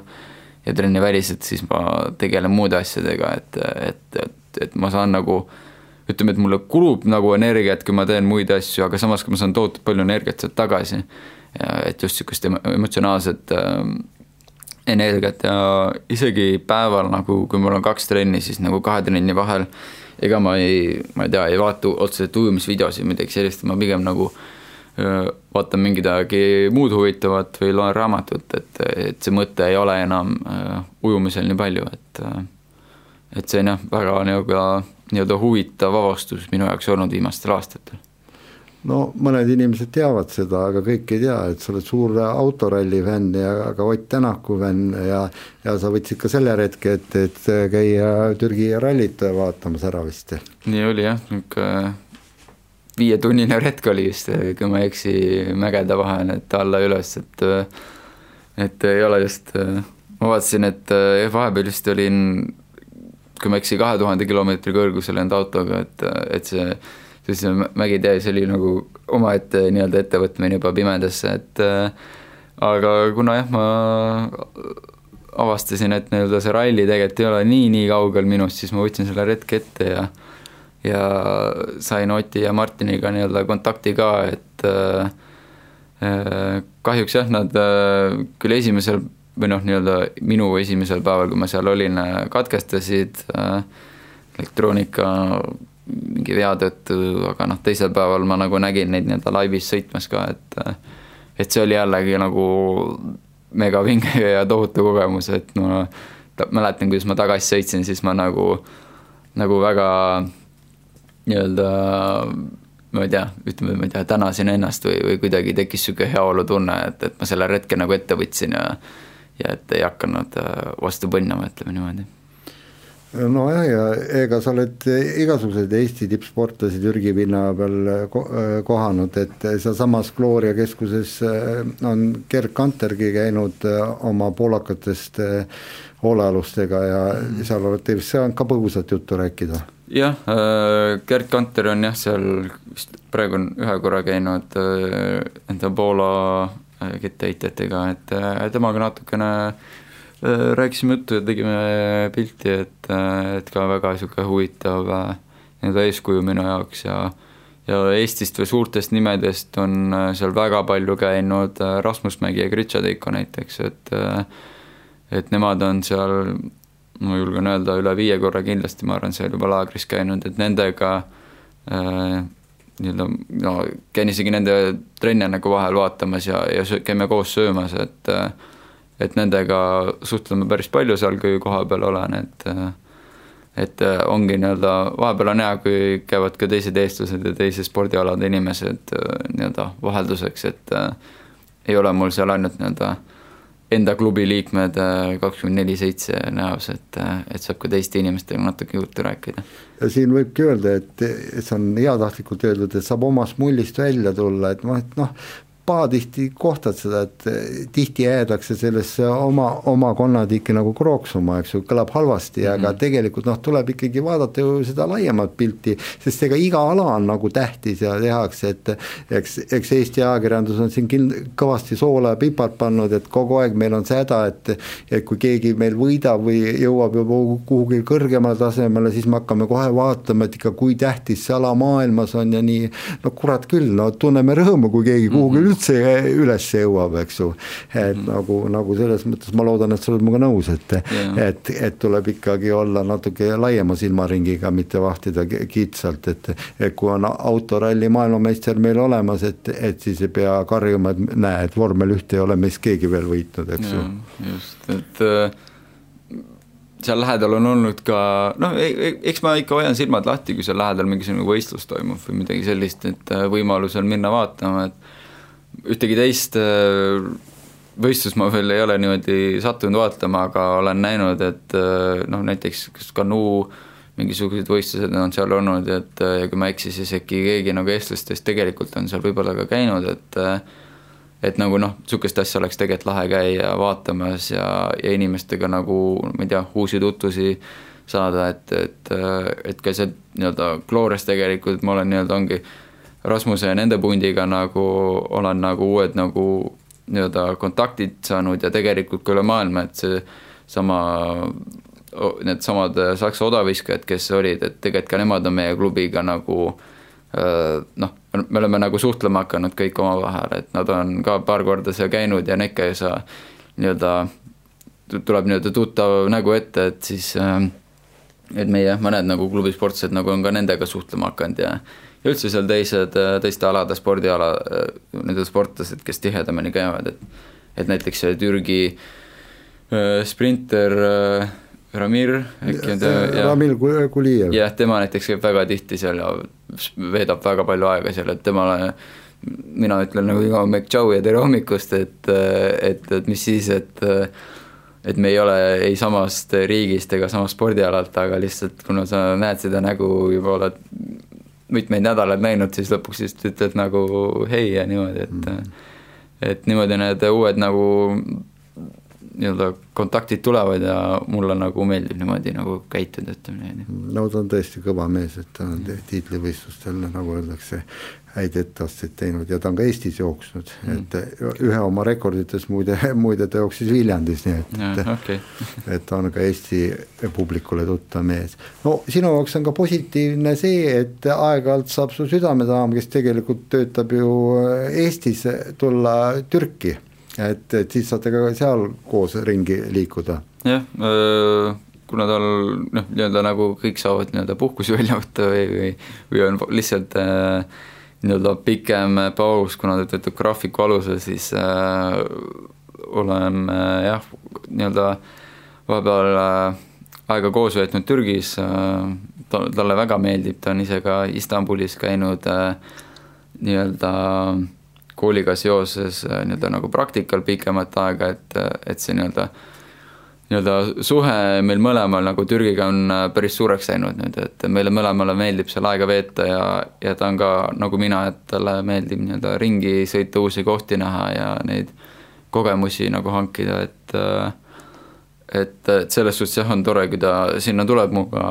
ja trenniväliselt siis ma tegelen muude asjadega, et, et, et, et ma saan nagu ütleme, et mulle kulub nagu energiat, kui ma teen muid asju, aga samas, kui ma saan tohutult palju energiat sealt tagasi, et just niisugust emotsionaalset äh, energiat ja isegi päeval nagu, kui mul on kaks trenni, siis nagu kahe trenni vahel ega ma ei, ma ei tea, ei vaata otseselt ujumisvideosid, midagi sellist, ma pigem nagu äh, vaatan midagi muud huvitavat või loen raamatut, et, et see mõte ei ole enam ujumisel nii palju, et et see on jah, väga nii-öelda, nii-öelda huvitav avastus minu jaoks olnud viimastel aastatel. No mõned inimesed teavad seda, aga kõik ei tea, et sa oled suur autoralli fänn ja ka Ott Tänaku fänn ja ja sa võtsid ka selle retke, et, et käia Türgi rallit vaatamas ära vist. nii oli jah, niisugune viietunnine retk oli vist, kui ma ei eksi, mägede vahel, et alla-üles, et et ei ole just, ma vaatasin, et vahepeal vist olin, kui ma ei eksi, kahe tuhande kilomeetri kõrgusel enda autoga, et, et see, see mägitee, see oli nagu omaette nii-öelda ettevõtmine juba pimedasse, et aga kuna jah, ma avastasin, et nii-öelda see ralli tegelikult ei ole nii-nii kaugel minust, siis ma võtsin selle retke ette ja ja sain Oti ja Martiniga nii-öelda kontakti ka, et äh, äh, kahjuks jah, nad äh, küll esimesel või noh, nii-öelda minu esimesel päeval, kui ma seal olin, katkestasid elektroonika mingi vea tõttu, aga noh, teisel päeval ma nagu nägin neid nii-öelda laivis sõitmas ka, et et see oli jällegi nagu megavinge ja tohutu kogemus, et ma mäletan, kuidas ma tagasi sõitsin, siis ma nagu, nagu väga nii-öelda ma ei tea, ütleme, ma ei tea, tänasin ennast või, või kuidagi tekkis niisugune heaolutunne, et, et ma selle retke nagu ette võtsin ja ja et ei hakanud äh, vastu põnnama, ütleme niimoodi nojah, ja ega sa oled igasuguseid Eesti tippsportlasi Türgi pinna peal kohanud, et sealsamas Gloria keskuses äh, on Gerd Kantergi käinud oma poolakatest hoolealustega ja mm. seal olete vist saanud ka põgusat juttu rääkida jah, Gerd Kanter on jah, seal vist praegu on ühe korra käinud enda Poola kettaheitjatega, et temaga natukene rääkisime juttu ja tegime pilti, et, et ka väga niisugune huvitav nii-öelda eeskuju minu jaoks ja ja Eestist või suurtest nimedest on seal väga palju käinud Rasmus Mägi ja Gritša Teiko näiteks, et et nemad on seal, ma julgen öelda, üle viie korra kindlasti, ma arvan, seal juba laagris käinud, et nendega äh, nii-öelda no käin isegi nende trenne nagu vahel vaatamas ja, ja käime koos söömas, et et nendega suhtleme päris palju seal, kui kohapeal olen, et et ongi nii-öelda, vahepeal on hea, kui käivad ka teised eestlased ja teise spordialade inimesed nii-öelda vahelduseks, et ei ole mul seal ainult nii-öelda äh, enda klubi liikmed äh, kakskümmend neli seitse näos, et, äh, et saab ka teiste inimestega natuke juttu rääkida. ja siin võibki öelda, et see on heatahtlikult öeldud, et saab omast mullist välja tulla, et noh, et noh, pahatihti kohtad seda, et tihti jäädakse sellesse oma, oma konnatiiki nagu krooksuma, eks ju, kõlab halvasti mm, -hmm. aga mhm. tegelikult noh, tuleb ikkagi vaadata ju seda laiemat pilti, sest ega iga ala on nagu tähtis ja tehakse, et eks, eks Eesti ajakirjandus on siin kind-, kõvasti soola ja pipart pannud, et kogu aeg meil on see häda, et et kui keegi meil võidab või jõuab juba kuhugi kõrgemale tasemele, siis me hakkame kohe vaatama, et ikka kui tähtis see ala maailmas on ja nii, no kurat küll, no tunneme rõõmu, kui keegi kuhugi mm -hmm üldse üles jõuab, eks ju. et mm. nagu, nagu selles mõttes ma loodan, et sa oled minuga nõus, et yeah., et, et tuleb ikkagi olla natuke laiema silmaringiga, mitte vahtida kitsalt, et. et kui on autoralli maailmameister meil olemas, et, et siis ei pea karjuma, et näe, et vormel ühte ei ole meist keegi veel võitnud, eks ju. just, et äh seal lähedal on olnud ka noh, e-, e-, eks ma ikka hoian silmad lahti, kui seal lähedal mingisugune võistlus toimub või midagi sellist, et äh, võimalusel minna vaatama, et ühtegi teist äh, võistlust ma veel ei ole niimoodi sattunud vaatama, aga olen näinud, et äh, noh, näiteks kas kanuu mingisugused võistlused on seal olnud, et äh, kui ma ei eksi, siis äkki keegi nagu eestlastest tegelikult on seal võib-olla ka käinud, et et nagu noh, niisugust asja oleks tegelikult lahe käia vaatamas ja, ja inimestega nagu ma ei tea, uusi tutvusi saada, et, et, et ka see nii-öelda Glorias tegelikult ma olen nii-öelda ongi Rasmuse ja nende pundiga nagu olen nagu uued nagu nii-öelda kontaktid saanud ja tegelikult ka üle maailma, et see sama, needsamad Saksa odaviskajad, kes olid, et tegelikult ka nemad on meie klubiga nagu noh, me oleme nagu suhtlema hakanud kõik omavahel, et nad on ka paar korda seal käinud ja nekka ei saa nii-öelda, tuleb nii-öelda tuttav nägu ette, et siis et meie mõned nagu klubisportlased nagu on ka nendega suhtlema hakanud ja ja üldse seal teised, teiste alade spordiala, need sportlased, kes tihedamini käivad, et et näiteks see Türgi äh, sprinter äh, Ramir, äkki on ta Ramil Kulijev. jah, tema näiteks käib väga tihti seal ja veedab väga palju aega seal, et temale mina ütlen nagu iga hommik tšau ja tere hommikust, et, et, et mis siis, et et me ei ole ei samast riigist ega samast spordialalt, aga lihtsalt kuna sa näed seda nägu juba oled mitmeid nädalaid näinud, siis lõpuks just ütled nagu hei ja niimoodi, et mm. et niimoodi need uued nagu nii-öelda kontaktid tulevad ja mulle nagu meeldib niimoodi nagu käituda, ütleme niimoodi. no ta on tõesti kõva mees, et ta on tiitlivõistlustel, nagu öeldakse, häid etteasteid teinud ja ta on ka Eestis jooksnud mm., et ühe oma rekordites muide, muide ta jooksis Viljandis, nii et ja, okay. et ta on ka Eesti publikule tuttav mees. no sinu jaoks on ka positiivne see, et aeg-ajalt saab su südamedaam, kes tegelikult töötab ju Eestis, tulla Türki, et, et siis saate ka seal koos ringi liikuda. jah äh kuna tal noh, nii-öelda nagu kõik saavad nii-öelda puhkusi välja võtta või, või, või on lihtsalt äh, nii-öelda pikem paus, kuna ta töötab graafiku alusel, siis äh, oleme äh, jah, nii-öelda vahepeal äh, aega koos veetnud Türgis äh,, ta, talle väga meeldib, ta on ise ka Istanbulis käinud äh, nii-öelda kooliga seoses äh, nii-öelda nagu praktikal pikemat aega, et, et see nii-öelda äh, nii-öelda suhe meil mõlemal nagu Türgiga on äh, päris suureks läinud nüüd, et meile mõlemale meeldib seal aega veeta ja, ja ta on ka nagu mina, et talle meeldib nii-öelda ringi sõita, uusi kohti näha ja neid kogemusi nagu hankida, et äh, et, et selles suhtes jah, on tore, kui ta sinna tuleb minuga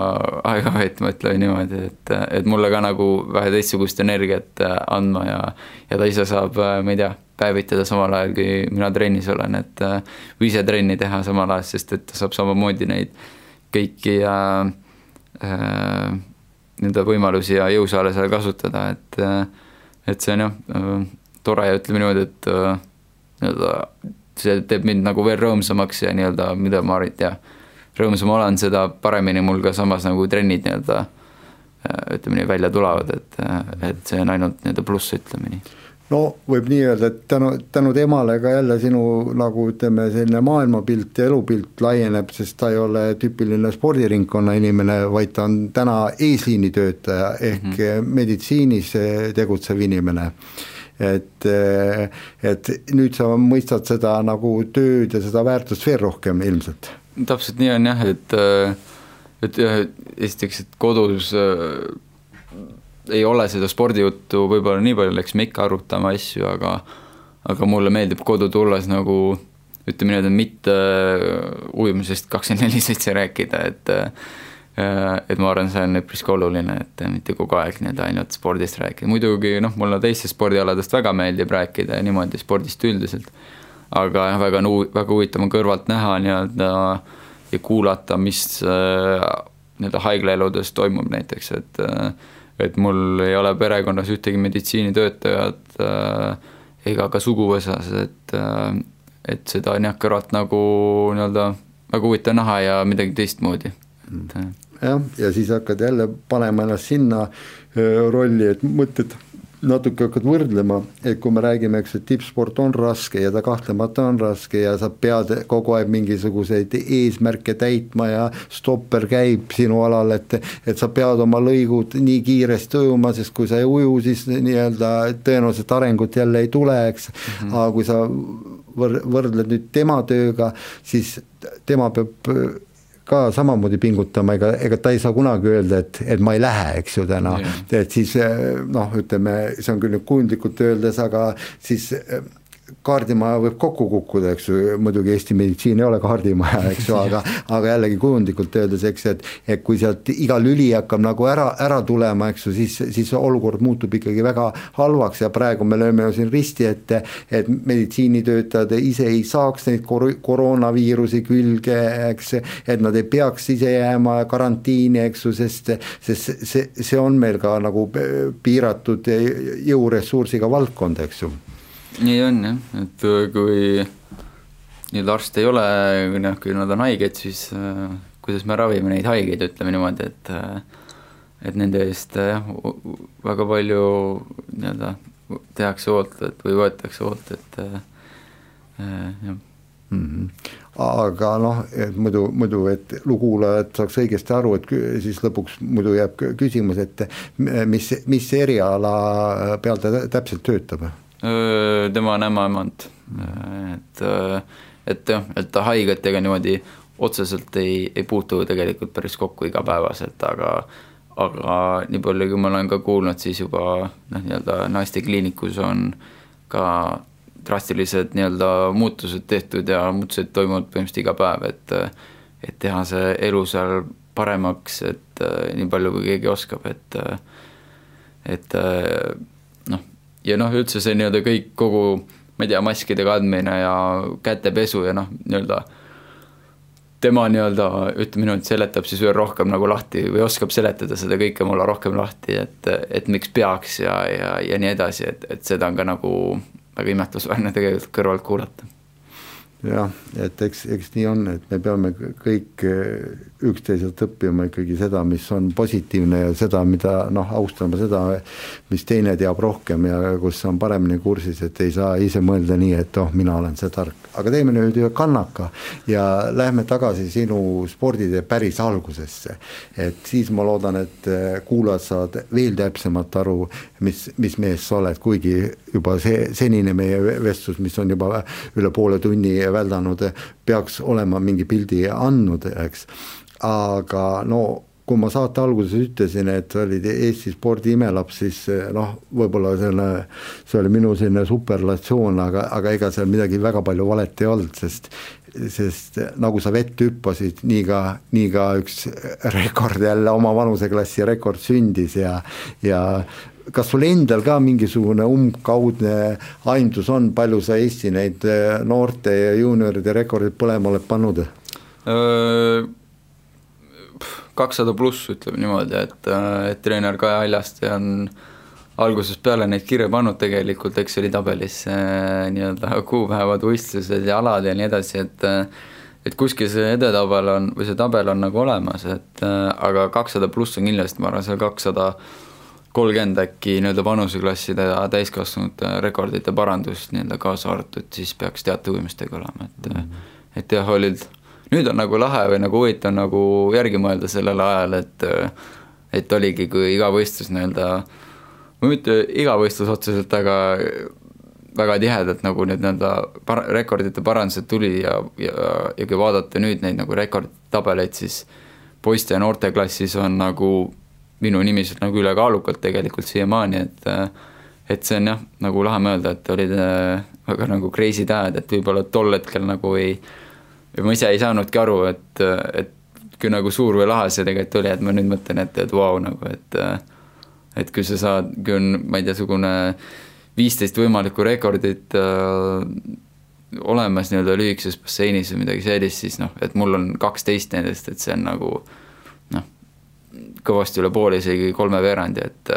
aega veetma, ütleme niimoodi, et, et mulle ka nagu vähe teistsugust energiat äh, andma ja ja ta ise saab, ma ei tea, päevitada samal ajal, kui mina trennis olen, et äh, või ise trenni teha samal ajal, sest et ta saab samamoodi neid kõiki äh, äh, nii-öelda võimalusi ja jõusaale seal kasutada, et et see on jah, tore ja ütleme niimoodi, et nii-öelda see teeb mind nagu veel rõõmsamaks ja nii-öelda, mida ma ei tea, rõõmsam olen, seda paremini mul ka samas nagu trennid nii-öelda ütleme nii, välja tulevad, et, et see on ainult nii-öelda pluss, ütleme nii no võib nii öelda, et tänu, tänu temale ka jälle sinu nagu ütleme, selline maailmapilt ja elupilt laieneb, sest ta ei ole tüüpiline spordiringkonna inimene, vaid ta on täna eesliinitöötaja ehk mm -hmm. meditsiinis tegutsev inimene et, et nüüd sa mõistad seda nagu tööd ja seda väärtust veel rohkem ilmselt. täpselt nii on jah, et, et jah, esiteks, et kodus ei ole seda spordijuttu võib-olla nii palju, eks me ikka arutame asju, aga aga mulle meeldib kodu tulles nagu ütleme niimoodi, mitte ujumisest kakskümmend neli seitse rääkida, et et ma arvan, see on üpriski oluline, et mitte kogu aeg nii-öelda ainult spordist rääkida, muidugi noh, mulle teistest spordialadest väga meeldib rääkida ja niimoodi spordist üldiselt, aga jah, väga, väga huvitav on kõrvalt näha nii-öelda ja kuulata, mis nii-öelda haiglaeludes toimub näiteks, et äh, et mul ei ole perekonnas ühtegi meditsiinitöötajat äh, ega ka suguvõsas, et äh, et seda on jah, kõrvalt nagu nii-öelda väga huvitav näha ja midagi teistmoodi, et äh. Jah, ja siis hakkad jälle panema ennast sinna rolli, et mõtled natuke hakkad võrdlema, et kui me räägime, eks, et tippsport on raske ja ta kahtlemata on raske ja sa pead kogu aeg mingisuguseid eesmärke täitma ja stopper käib sinu alal, et et sa pead oma lõigud nii kiiresti ujuma, sest kui sa ei uju, siis nii-öelda tõenäoliselt arengut jälle ei tule, eks mm, -hmm. aga kui sa võr-, võrdled nüüd tema tööga, siis tema peab ka samamoodi pingutama, ega, ega ta ei saa kunagi öelda, et, et ma ei lähe, eks ju täna. Et siis noh, ütleme, see on küll nüüd kujundlikult öeldes, aga siis kaardimaja võib kokku kukkuda, eks ju, muidugi Eesti meditsiin ei ole kaardimaja, eks ju, aga aga jällegi kujundlikult öeldes, eks, et et kui sealt iga lüli hakkab nagu ära, ära tulema, eks ju, siis, siis olukord muutub ikkagi väga halvaks ja praegu me lööme ju siin risti ette, et meditsiinitöötajad ise ei saaks neid kor-, koroonaviirusi külge, eks, et nad ei peaks ise jääma karantiini, eks ju, sest sest see, see on meil ka nagu piiratud jõuressursiga valdkond, eks ju nii on jah, et äh, kui nii-öelda arste ei ole, noh, kui nad on haiged, siis äh, kuidas me ravime neid haigeid, ütleme niimoodi, et äh, et nende eest jah äh,, väga palju nii-öelda tehakse hoolt, et või võetakse hoolt, et äh, jah mm. -hmm. aga noh, et muidu, muidu, et lugukuulajad saaks õigesti aru, et siis lõpuks muidu jääb küsimus, et mis, mis eriala peal ta täpselt töötab tema on ämmaemand, et, et jah, et haigetega niimoodi otseselt ei, ei puutu tegelikult päris kokku igapäevaselt, aga aga nii palju, kui ma olen ka kuulnud, siis juba noh, nii-öelda naistekliinikus on ka drastilised nii-öelda muutused tehtud ja muutused toimuvad põhimõtteliselt iga päev, et et teha see elu seal paremaks, et nii palju, kui keegi oskab, et et ja noh, üldse see nii-öelda kõik, kogu ma ei tea, maskide kandmine ja kätepesu ja noh, nii-öelda tema nii-öelda, ütleme niimoodi, seletab siis veel rohkem nagu lahti või oskab seletada seda kõike mulle rohkem lahti, et, et miks peaks ja, ja, ja nii edasi, et, et seda on ka nagu väga imetlusväärne tegelikult kõrvalt kuulata. Jah, et eks, eks nii on, et me peame kõik üksteiselt õppima ikkagi seda, mis on positiivne ja seda, mida noh, austama seda, mis teine teab rohkem ja kus on paremini kursis, et ei saa ise mõelda nii, et oh, mina olen see tark. aga teeme nüüd ühe kannaka ja lähme tagasi sinu sporditee päris algusesse. et siis ma loodan, et eh, kuulajad saavad veel täpsemalt aru, mis, mis mees sa oled, kuigi juba see senine meie vestlus, mis on juba üle poole tunni väldanud, peaks olema mingi pildi andnud, eks. Aga no kui ma saate alguses ütlesin, et sa olid Eesti spordi imelaps, siis noh, võib-olla selle, see oli minu selline superlatsioon, aga, aga ega seal midagi väga palju valet ei olnud, sest sest nagu sa vett hüppasid, nii ka, nii ka üks rekord jälle, oma vanuseklassi rekord sündis ja ja kas sul endal ka mingisugune umbkaudne aimdus on, palju sa Eesti neid eh, noorte ja juunioride rekordeid põlema oled pannud? Kakssada pluss, ütleme niimoodi, et, et treener Kaja Aljaste on algusest peale neid kirja pannud tegelikult Exceli tabelisse nii-öelda kuupäevad, võistlused ja alad ja nii edasi, et et kuskil see edetabel on, või see tabel on nagu olemas, et aga kakssada pluss on kindlasti, ma arvan, seal kakssada kolmkümmend äkki nii-öelda vanuseklasside ja täiskasvanute rekordite parandust nii-öelda kaasa arvatud, siis peaks teatud uimistega olema, et mm -hmm. et jah, olid nüüd on nagu lahe või nagu huvitav nagu järgi mõelda sellel ajal, et et oligi, kui iga võistlus nii-öelda, ma mitte iga võistlus otseselt, aga väga tihedalt nagu need nii-öelda par-, rekordite parandused tuli ja, ja, ja kui vaadata nüüd neid nagu rekordtabeleid, siis poiste ja noorteklassis on nagu minu nimi sealt nagu ülekaalukalt tegelikult siiamaani, et et see on jah, nagu lahe mõelda, et olid väga nagu crazy ajad, et võib-olla tol hetkel nagu ei ja ma ise ei saanudki aru, et, et kui nagu suur või lahe see tegelikult oli, et ma nüüd mõtlen, et, et vau wow, nagu, et et kui sa saad, kui on, ma ei tea, sugune viisteist võimalikku rekordit äh, olemas nii-öelda lühikeses basseinis või midagi sellist, siis noh, et mul on kaksteist nendest, et see on nagu noh, kõvasti üle poole, isegi kolmeveerandi, et,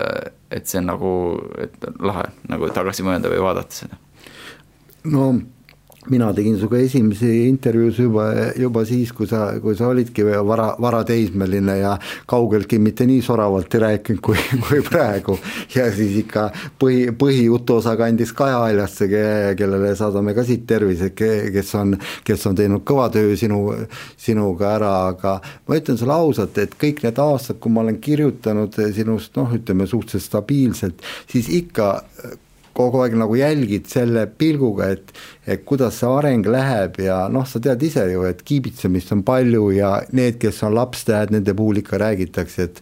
et see on nagu, et lahe nagu tagasi mõelda või vaadata seda. no mina tegin sinuga esimesi intervjuus juba, juba siis, kui sa, kui sa olidki vara, varateismeline ja kaugeltki mitte nii soravalt ei rääkinud kui, kui praegu. ja siis ikka põhi, põhijutu osa kandis Kaja Aljasse, kellele saadame ka siit tervise, kes on, kes on teinud kõva töö sinu, sinuga ära, aga ma ütlen sulle ausalt, et kõik need aastad, kui ma olen kirjutanud sinust noh, ütleme suhteliselt stabiilselt, siis ikka kogu aeg nagu jälgid selle pilguga, et et kuidas see areng läheb ja noh, sa tead ise ju, et kiibitsemist on palju ja need, kes on lapstähed, nende puhul ikka räägitakse, et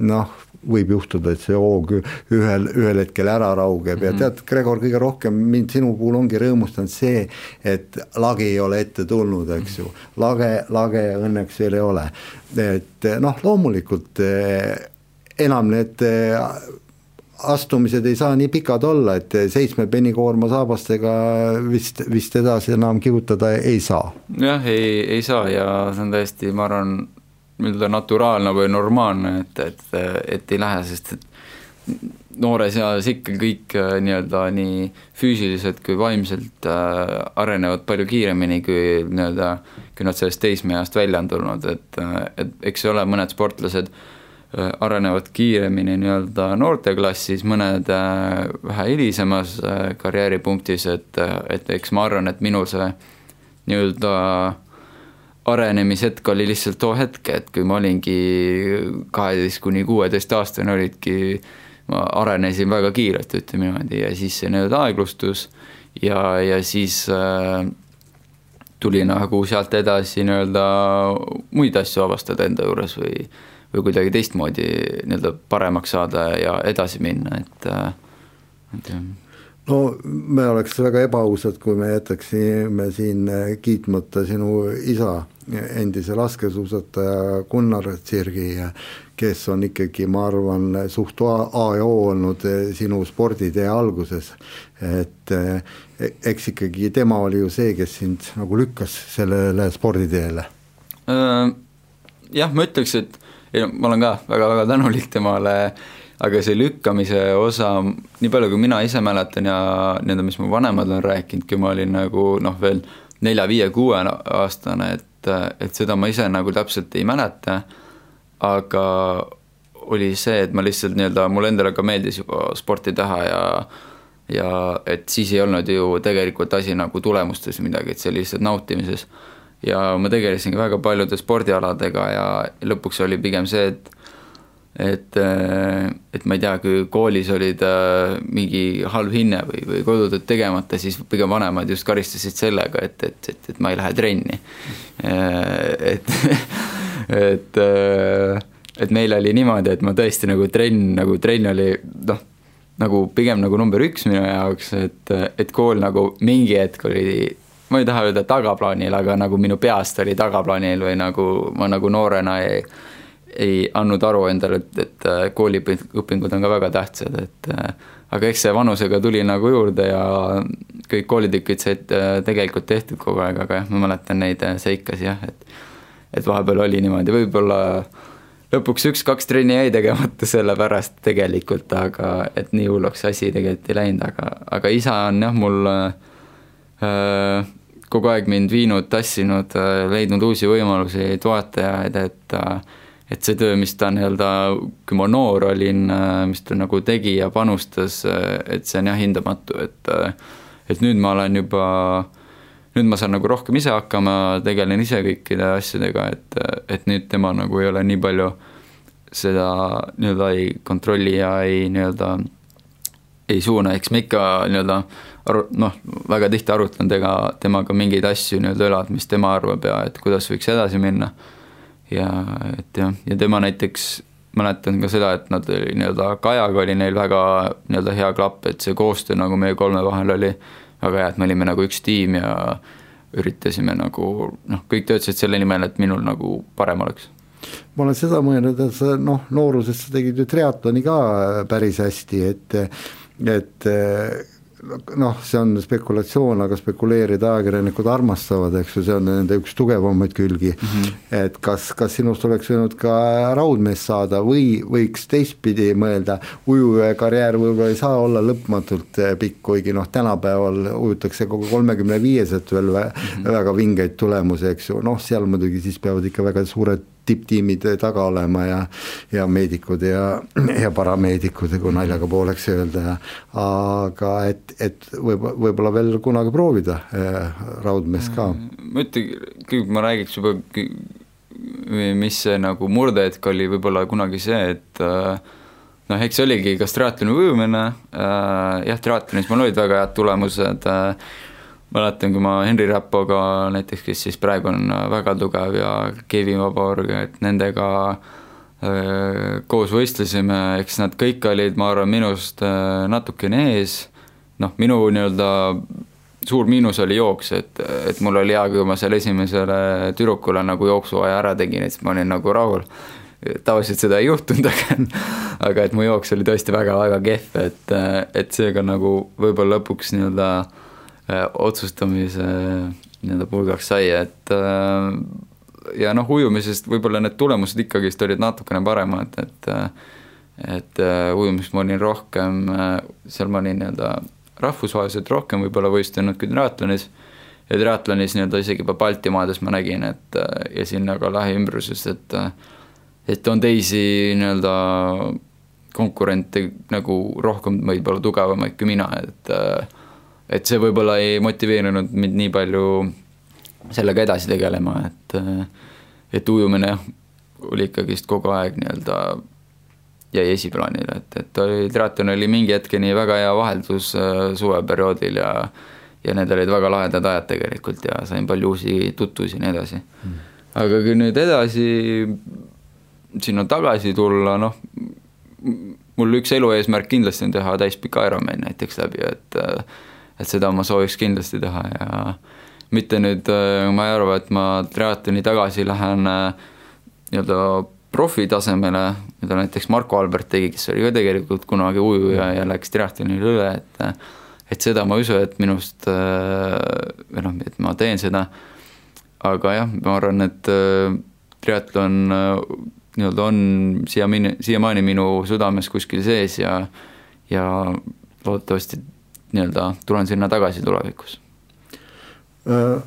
noh, võib juhtuda, et see hoog ühel, ühel hetkel ära raugeb mm -hmm. ja mhm. tead, Gregor, kõige rohkem mind sinu puhul ongi rõõmustanud see, et lagi ei ole ette tulnud, eks ju, lage, lage õnneks veel ei ole. et noh, loomulikult eh, enam need eh, astumised ei saa nii pikad olla, et seitsme penikoorma saabastega vist, vist edasi enam kihutada ei saa. jah, ei, ei saa ja see on täiesti, ma arvan, nii-öelda naturaalne või normaalne, et, et, et ei lähe, sest et noores eas ikka kõik äh, nii-öelda nii füüsiliselt kui vaimselt äh, arenevad palju kiiremini, kui nii-öelda, kui nad sellest teismeeast välja on tulnud, et, äh, et eks ole, mõned sportlased Äh, arenevad kiiremini nii-öelda noorteklassis, mõned äh, vähe hilisemas äh, karjääripunktis, et, et eks ma arvan, et minul see nii-öelda arenemishetk oli lihtsalt too hetk, et kui ma olingi kaheteist kuni kuueteistaastane, olidki, ma arenesin väga kiirelt, ütleme niimoodi, ja siis see nii-öelda aeglustus ja, ja siis äh, tuli nagu sealt edasi nii-öelda muid asju avastada enda juures või või kuidagi teistmoodi nii-öelda paremaks saada ja edasi minna, et, et jah no me oleks väga ebaausad, kui me jätaksime siin kiitmata sinu isa, endise laskesuusataja Gunnar Tsirgi, kes on ikkagi, ma arvan, suht A ja O olnud sinu sporditee alguses. et eks ikkagi tema oli ju see, kes sind nagu lükkas sellele sporditeele. jah, ma ütleks, et ei no ma olen ka väga-väga tänulik temale, aga see lükkamise osa, nii palju kui mina ise mäletan ja nii-öelda, mis mu vanemad on rääkinud, kui ma olin nagu noh, veel nelja-viie-kuueaastane, et, et seda ma ise nagu täpselt ei mäleta, aga oli see, et ma lihtsalt nii-öelda, mulle endale ka meeldis juba sporti teha ja ja et siis ei olnud ju tegelikult asi nagu tulemustes midagi, et see oli lihtsalt nautimises ja ma tegelesin väga paljude spordialadega ja lõpuks oli pigem see, et et, et ma ei tea, kui koolis olid äh, mingi halb hinne või, või kodutööd tegemata, siis pigem vanemad just karistasid sellega, et, et, et, et ma ei lähe trenni. Äh, et, et, äh, et meil oli niimoodi, et ma tõesti nagu trenn, nagu trenn oli noh, nagu pigem nagu number üks minu jaoks, et, et kool nagu mingi hetk oli ma ei taha öelda tagaplaanil, aga nagu minu peast oli tagaplaanil või nagu ma nagu noorena ei, ei andnud aru endale, et, et äh, kooliõpingud on ka väga tähtsad, et äh, aga eks see vanusega tuli nagu juurde ja kõik koolitükid said äh, tegelikult tehtud kogu aeg, aga jah, ma mäletan neid seikasid jah, et et vahepeal oli niimoodi, võib-olla lõpuks üks-kaks trenni jäi tegemata selle pärast tegelikult, aga et nii hulluks asi tegelikult ei läinud, aga, aga isa on jah, mul äh, kogu aeg mind viinud, tassinud, äh, leidnud uusi võimalusi, toetajaid, et äh, et see töö, mis ta nii-öelda, kui ma noor olin, äh, mis ta nagu tegi ja panustas, et see on jah hindamatu, et et nüüd ma olen juba, nüüd ma saan nagu rohkem ise hakkama, tegelen ise kõikide asjadega, et, et nüüd tema nagu ei ole nii palju seda nii-öelda ei kontrolli ja ei nii-öelda ei suuna, eks me ikka nii-öelda aru-, noh, väga tihti arutlen tega, temaga mingeid asju nii-öelda üle, et mis tema arvab ja et kuidas võiks edasi minna. ja et jah, ja tema näiteks, mäletan ka seda, et nad oli nii-öelda, Kajaga oli neil väga nii-öelda hea klapp, et see koostöö nagu meie kolme vahel oli väga hea, et me olime nagu üks tiim ja üritasime nagu noh, kõik töötasid selle nimel, et minul nagu parem oleks ma olen seda mõelnud, et sa noh, nooruses sa tegid ju triatloni ka päris hästi, et et noh, see on spekulatsioon, aga spekuleerida ajakirjanikud armastavad, eks ju, see on nende üks tugevamaid külgi mm. -hmm. et kas, kas sinust oleks võinud ka raudmees saada või võiks teistpidi mõelda, ujuja karjäär võib-olla ei saa olla lõpmatult pikk, kuigi noh, tänapäeval ujutakse kogu kolmekümne viieselt veel mm -hmm. väga vingeid tulemusi, eks ju, noh, seal muidugi siis peavad ikka väga suured tipptiimid taga olema ja ja meedikud ja, ja parameedikud, kui naljaga pooleks öelda ja aga et, et võib, võib-olla veel kunagi proovida äh, raudmees ka. Mm, ma ütlen, kui ma räägiks juba, mis see nagu murdehetk oli võib-olla kunagi see, et äh, noh, eks oligi kas triatloni ujumine äh,, jah, triatlonis mul olid väga head tulemused äh,, mäletan, kui ma Henri Räpoga näiteks, kes siis praegu on väga tugev ja Kevin Vaborg, et nendega äh, koos võistlesime, eks nad kõik olid, ma arvan, minust äh, natukene ees, noh, minu nii-öelda suur miinus oli jooks, et, et mul oli hea, kui ma seal esimesele tüdrukule nagu jooksuaja ära tegin, et siis ma olin nagu rahul. tavaliselt seda ei juhtunud, aga, aga et mu jooks oli tõesti väga-väga kehv, et, et seega nagu võib-olla lõpuks nii-öelda äh, Äh, otsustamise nii-öelda pulgaks sai, et äh, ja noh, ujumisest võib-olla need tulemused ikkagist olid natukene paremad, et et äh, ujumist ma olin rohkem, seal ma olin nii-öelda rahvusvaheliselt rohkem võib-olla võistelnud kui triatlonis ja triatlonis nii-öelda isegi juba Baltimaades ma nägin, et ja sinna ka lähiümbruses, et et on teisi nii-öelda konkurente nagu rohkem võib-olla tugevamaid kui mina, et äh, et see võib-olla ei motiveerinud mind nii palju sellega edasi tegelema, et et ujumine oli ikkagist kogu aeg nii-öelda jäi esiplaanile, et, et oli, triatlon oli mingi hetkeni väga hea vaheldus äh, suveperioodil ja ja need olid väga lahedad ajad tegelikult ja sain palju uusi tutvusi ja nii edasi. Mm.. aga kui nüüd edasi sinna tagasi tulla, noh, mul üks elu eesmärk kindlasti on teha täispika Ironman näiteks läbi, et äh, et seda ma sooviks kindlasti teha ja mitte nüüd, äh, ma ei arva, et ma triatloni tagasi lähen äh, nii-öelda profitasemele, mida näiteks Marko Albert tegi, kes oli ka tegelikult kunagi ujuja ja läks triatlonile üle, et et seda ma ei usu, et minust äh, või noh, et ma teen seda, aga jah, ma arvan, et triatlon nii-öelda on siiamaani, siiamaani minu südames kuskil sees ja ja loodetavasti nii-öelda tulen sinna tagasi tulevikus? Äh,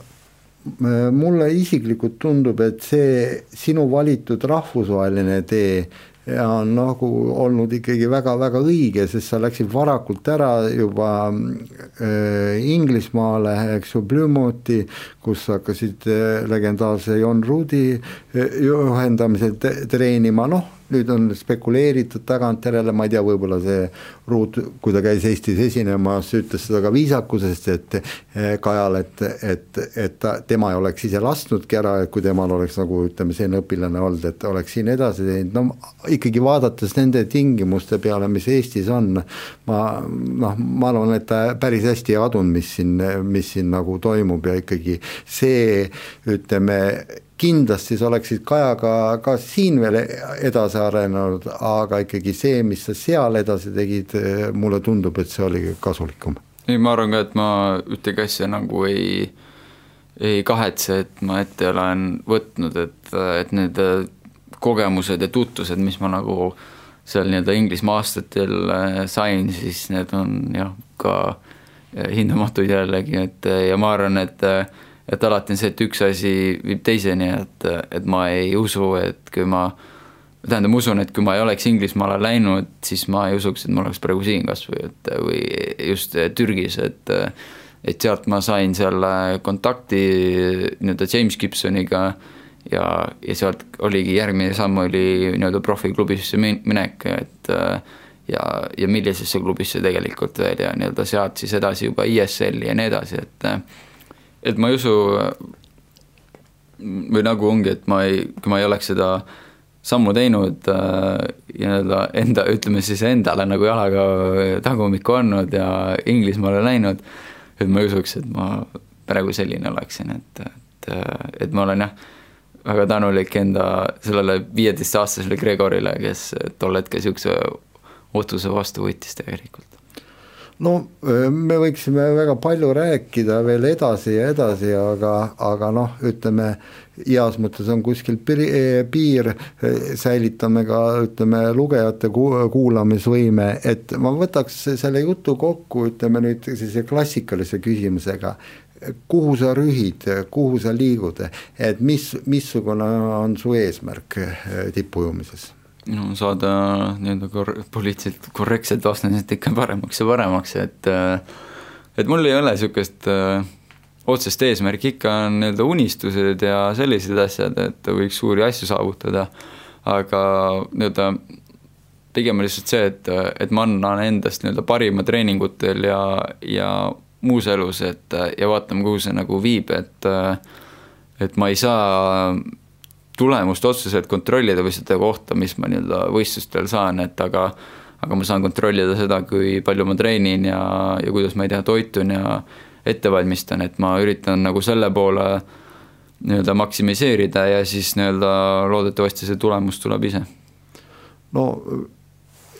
mulle isiklikult tundub, et see sinu valitud rahvusvaheline tee on nagu olnud ikkagi väga-väga õige, sest sa läksid varakult ära juba äh, Inglismaale, eks ju, Plymouthi, kus hakkasid äh, legendaarse John Rudi äh, juhendamisel treenima, noh nüüd on spekuleeritud tagantjärele, ma ei tea, võib-olla see Ruut, kui ta käis Eestis esinemas, ütles seda ka viisakusest, et eh, Kajal, et, et, et ta, tema ei oleks ise lasknudki ära, et kui temal oleks nagu ütleme, selline õpilane olnud, et oleks siin edasi teinud, no ikkagi vaadates nende tingimuste peale, mis Eestis on, ma noh, ma arvan, et ta päris hästi ei adunud, mis siin, mis siin nagu toimub ja ikkagi see ütleme, kindlasti sa oleksid Kajaga ka siin veel edasi arenenud, aga ikkagi see, mis sa seal edasi tegid, mulle tundub, et see oli kasulikum. ei, ma arvan ka, et ma ühtegi asja nagu ei, ei kahetse, et ma ette olen võtnud, et, et need kogemused ja tutvused, mis ma nagu seal nii-öelda Inglismaa aastatel äh, sain, siis need on jah, ka äh, hindamatuid jällegi, et ja ma arvan, et et alati on see, et üks asi viib teiseni, et, et ma ei usu, et kui ma tähendab, ma usun, et kui ma ei oleks Inglismaale läinud, siis ma ei usuks, et ma oleks praegu siin kas või, et või just Türgis, et et sealt ma sain selle kontakti nii-öelda James Gibsoniga ja, ja sealt oligi järgmine samm oli nii-öelda profiklubisse minek, et ja, ja millisesse klubisse tegelikult veel ja nii-öelda sealt siis edasi juba ISL-i ja nii edasi, et et ma ei usu või nagu ongi, et ma ei, kui ma ei oleks seda sammu teinud äh, ja nii-öelda enda, ütleme siis endale nagu jalaga tagumikku andnud ja Inglismaale läinud, et ma ei usuks, et ma praegu selline oleksin, et, et, et ma olen jah, väga tänulik enda sellele viieteistaastasele Gregorile, kes tol hetkel niisuguse otsuse vastu võttis tegelikult no me võiksime väga palju rääkida veel edasi ja edasi, aga, aga noh, ütleme heas mõttes on kuskil piir, säilitame ka ütleme lugejate kuulamisvõime, et ma võtaks selle jutu kokku, ütleme nüüd sellise klassikalise küsimusega. Kuhu sa rühid, kuhu sa liigud, et mis, missugune on su eesmärk tippujumises? No saada nii-öelda kor-, poliitiliselt korrektselt vastusest ikka paremaks ja paremaks, et et mul ei ole niisugust äh, otsest eesmärki, ikka on nii-öelda unistused ja sellised asjad, et võiks suuri asju saavutada, aga nii-öelda pigem on lihtsalt see, et, et ma annan endast nii-öelda parima treeningutel ja, ja muus elus, et ja vaatame, kuhu see nagu viib, et et ma ei saa tulemust otseselt kontrollida või seda kohta, mis ma nii-öelda võistlustel saan, et aga aga ma saan kontrollida seda, kui palju ma treenin ja, ja kuidas ma ei tea, toitun ja ette valmistan, et ma üritan nagu selle poole nii-öelda maksimiseerida ja siis nii-öelda loodetavasti see tulemus tuleb ise. no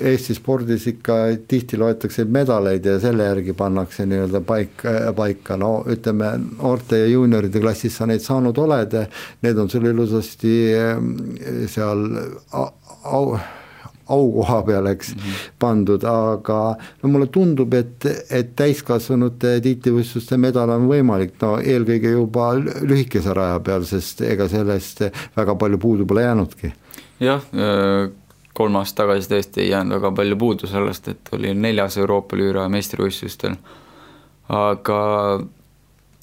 Eesti spordis ikka tihti loetakse medaleid ja selle järgi pannakse nii-öelda paika, paika, no ütleme, noorte ja juunioride klassis sa neid saanud oled, need on sul ilusasti ehm, seal au, aukoha peal, eks mm, -hmm. pandud, aga no mulle tundub, et, et täiskasvanute tiitlivõistluste medal on võimalik, no eelkõige juba lühikese raja peal, sest ega sellest väga palju puudu pole jäänudki. jah äh kolm aastat tagasi tõesti ei jäänud väga palju puudu sellest, et oli neljas Euroopa lüüra meistrivõistlustel. aga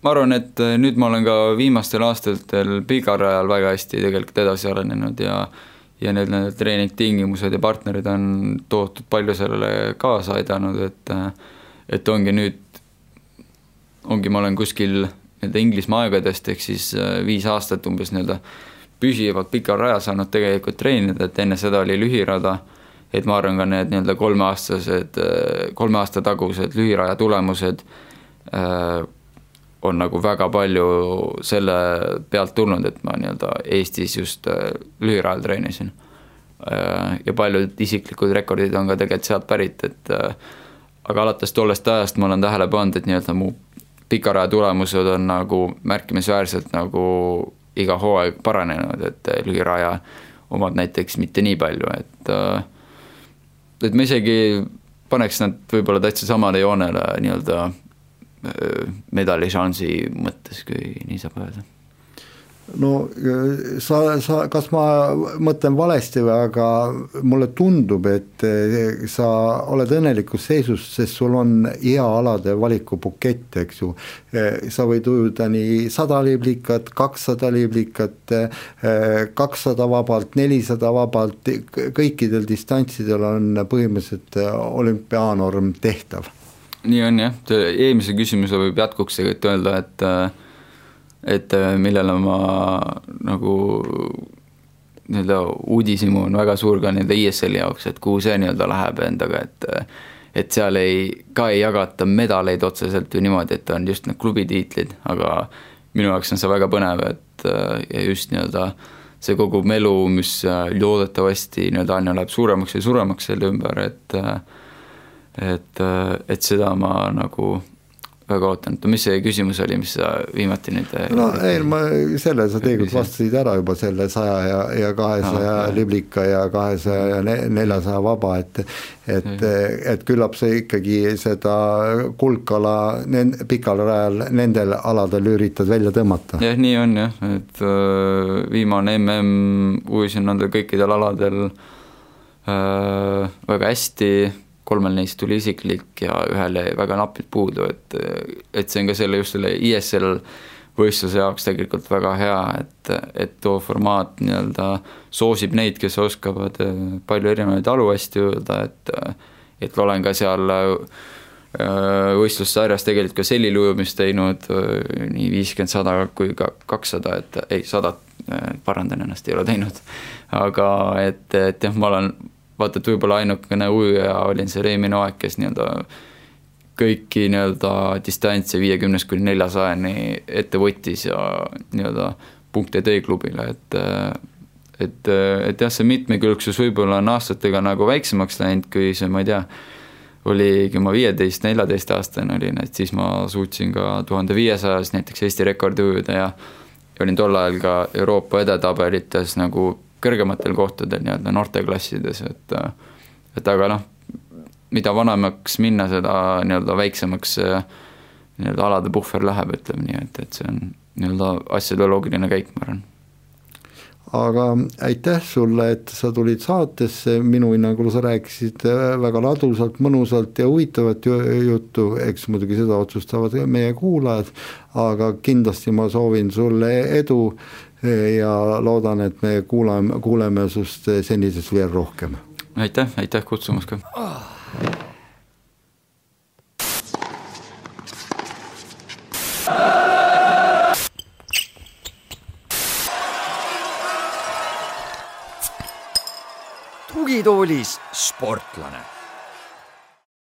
ma arvan, et nüüd ma olen ka viimastel aastatel pigarajal väga hästi tegelikult edasi arenenud ja ja need, need treeningtingimused ja partnerid on tohutud palju sellele kaasa aidanud, et et ongi nüüd, ongi, ma olen kuskil nii-öelda Inglismaa aegadest, ehk siis viis aastat umbes nii-öelda püsivalt pikal rajal saanud tegelikult treenida, et enne seda oli lühirada, et ma arvan, ka need nii-öelda kolmeaastased, kolme aasta tagused lühiraja tulemused äh, on nagu väga palju selle pealt tulnud, et ma nii-öelda Eestis just äh, lühirajal treenisin äh,. ja paljud isiklikud rekordid on ka tegelikult sealt pärit, et äh, aga alates tollest ajast ma olen tähele pannud, et nii-öelda mu pikaraja tulemused on nagu märkimisväärselt nagu iga hooaeg paranenud, et lühiraja omad näiteks mitte nii palju, et äh, et ma isegi paneks nad võib-olla täitsa samale joonele nii-öelda äh, medališansi mõttes, kui nii saab öelda no sa, sa, kas ma mõtlen valesti või, aga mulle tundub, et eh, sa oled õnnelikus seisus, sest sul on hea alade valiku bukett, eks ju. Eh, sa võid ujuda nii sada liblikat, kakssada liblikat, eh, kakssada vabalt, nelisada vabalt, kõikidel distantsidel on põhimõtteliselt olümpiaanorm tehtav. nii on jah, eelmise küsimuse võib jätkuks öelda, et et äh, millele ma nagu nii-öelda uudishimu on väga suur ka nii-öelda ISL-i jaoks, et kuhu see nii-öelda läheb endaga, et et seal ei, ka ei jagata medaleid otseselt ju niimoodi, et on just need klubitiitlid, aga minu jaoks on see väga põnev, et äh, ja just nii-öelda see kogu melu, mis äh, loodetavasti nii-öelda aina läheb suuremaks ja suuremaks selle ümber, et et, et seda ma nagu väga ootan, oota mis see küsimus oli, mis sa viimati nüüd äh, no ei, ma selle sa tegelikult vastasid ära juba selle saja ja, ja kahesaja ah, liblika ja kahesaja ja neljasaja vaba, et et, et küllap sa ikkagi seda kuldkala pikal rajal nendel aladel üritad välja tõmmata. jah, nii on jah, et äh, viimane mm ujusin nendel kõikidel aladel äh, väga hästi kolmel neist tuli isiklik ja ühel jäi väga napilt puudu, et et see on ka selle, just selle ISL võistluse jaoks tegelikult väga hea, et, et too formaat nii-öelda soosib neid, kes oskavad äh, palju erinevaid alu hästi öelda, et et olen ka seal äh, võistlussarjas tegelikult ka seliliujumist teinud äh, nii viiskümmend, sada kui ka kakssada, et ei, sadat, parandan ennast, ei ole teinud. aga et, et jah, ma olen vaata, et võib-olla ainukene ujuja olin see Reimi Noek, kes nii-öelda kõiki nii-öelda distantse viiekümnest kuni neljasajani ette võttis ja nii-öelda punkte tõi klubile, et et, et jah, see mitmekülgsus võib-olla on aastatega nagu väiksemaks läinud, kui see, ma ei tea, oligi ma viieteist, neljateistaastane olin, et siis ma suutsin ka tuhande viiesajas näiteks Eesti rekordi ujuda ja olin tol ajal ka Euroopa edetabelites nagu kõrgematel kohtadel nii-öelda noorteklassides, et et aga noh, mida vanemaks minna, seda nii-öelda väiksemaks nii-öelda alade puhver läheb, ütleme nii, et, et see on nii-öelda asjade loogiline käik, ma arvan. Aga aitäh sulle, et sa tulid saatesse, minu hinnangul sa rääkisid väga ladusalt, mõnusalt ja huvitavat juttu, eks muidugi seda otsustavad meie kuulajad, aga kindlasti ma soovin sulle edu ja loodan, et me kuulame, kuuleme sinust senisest veel rohkem. aitäh, aitäh kutsumast ka. tugitoolis sportlane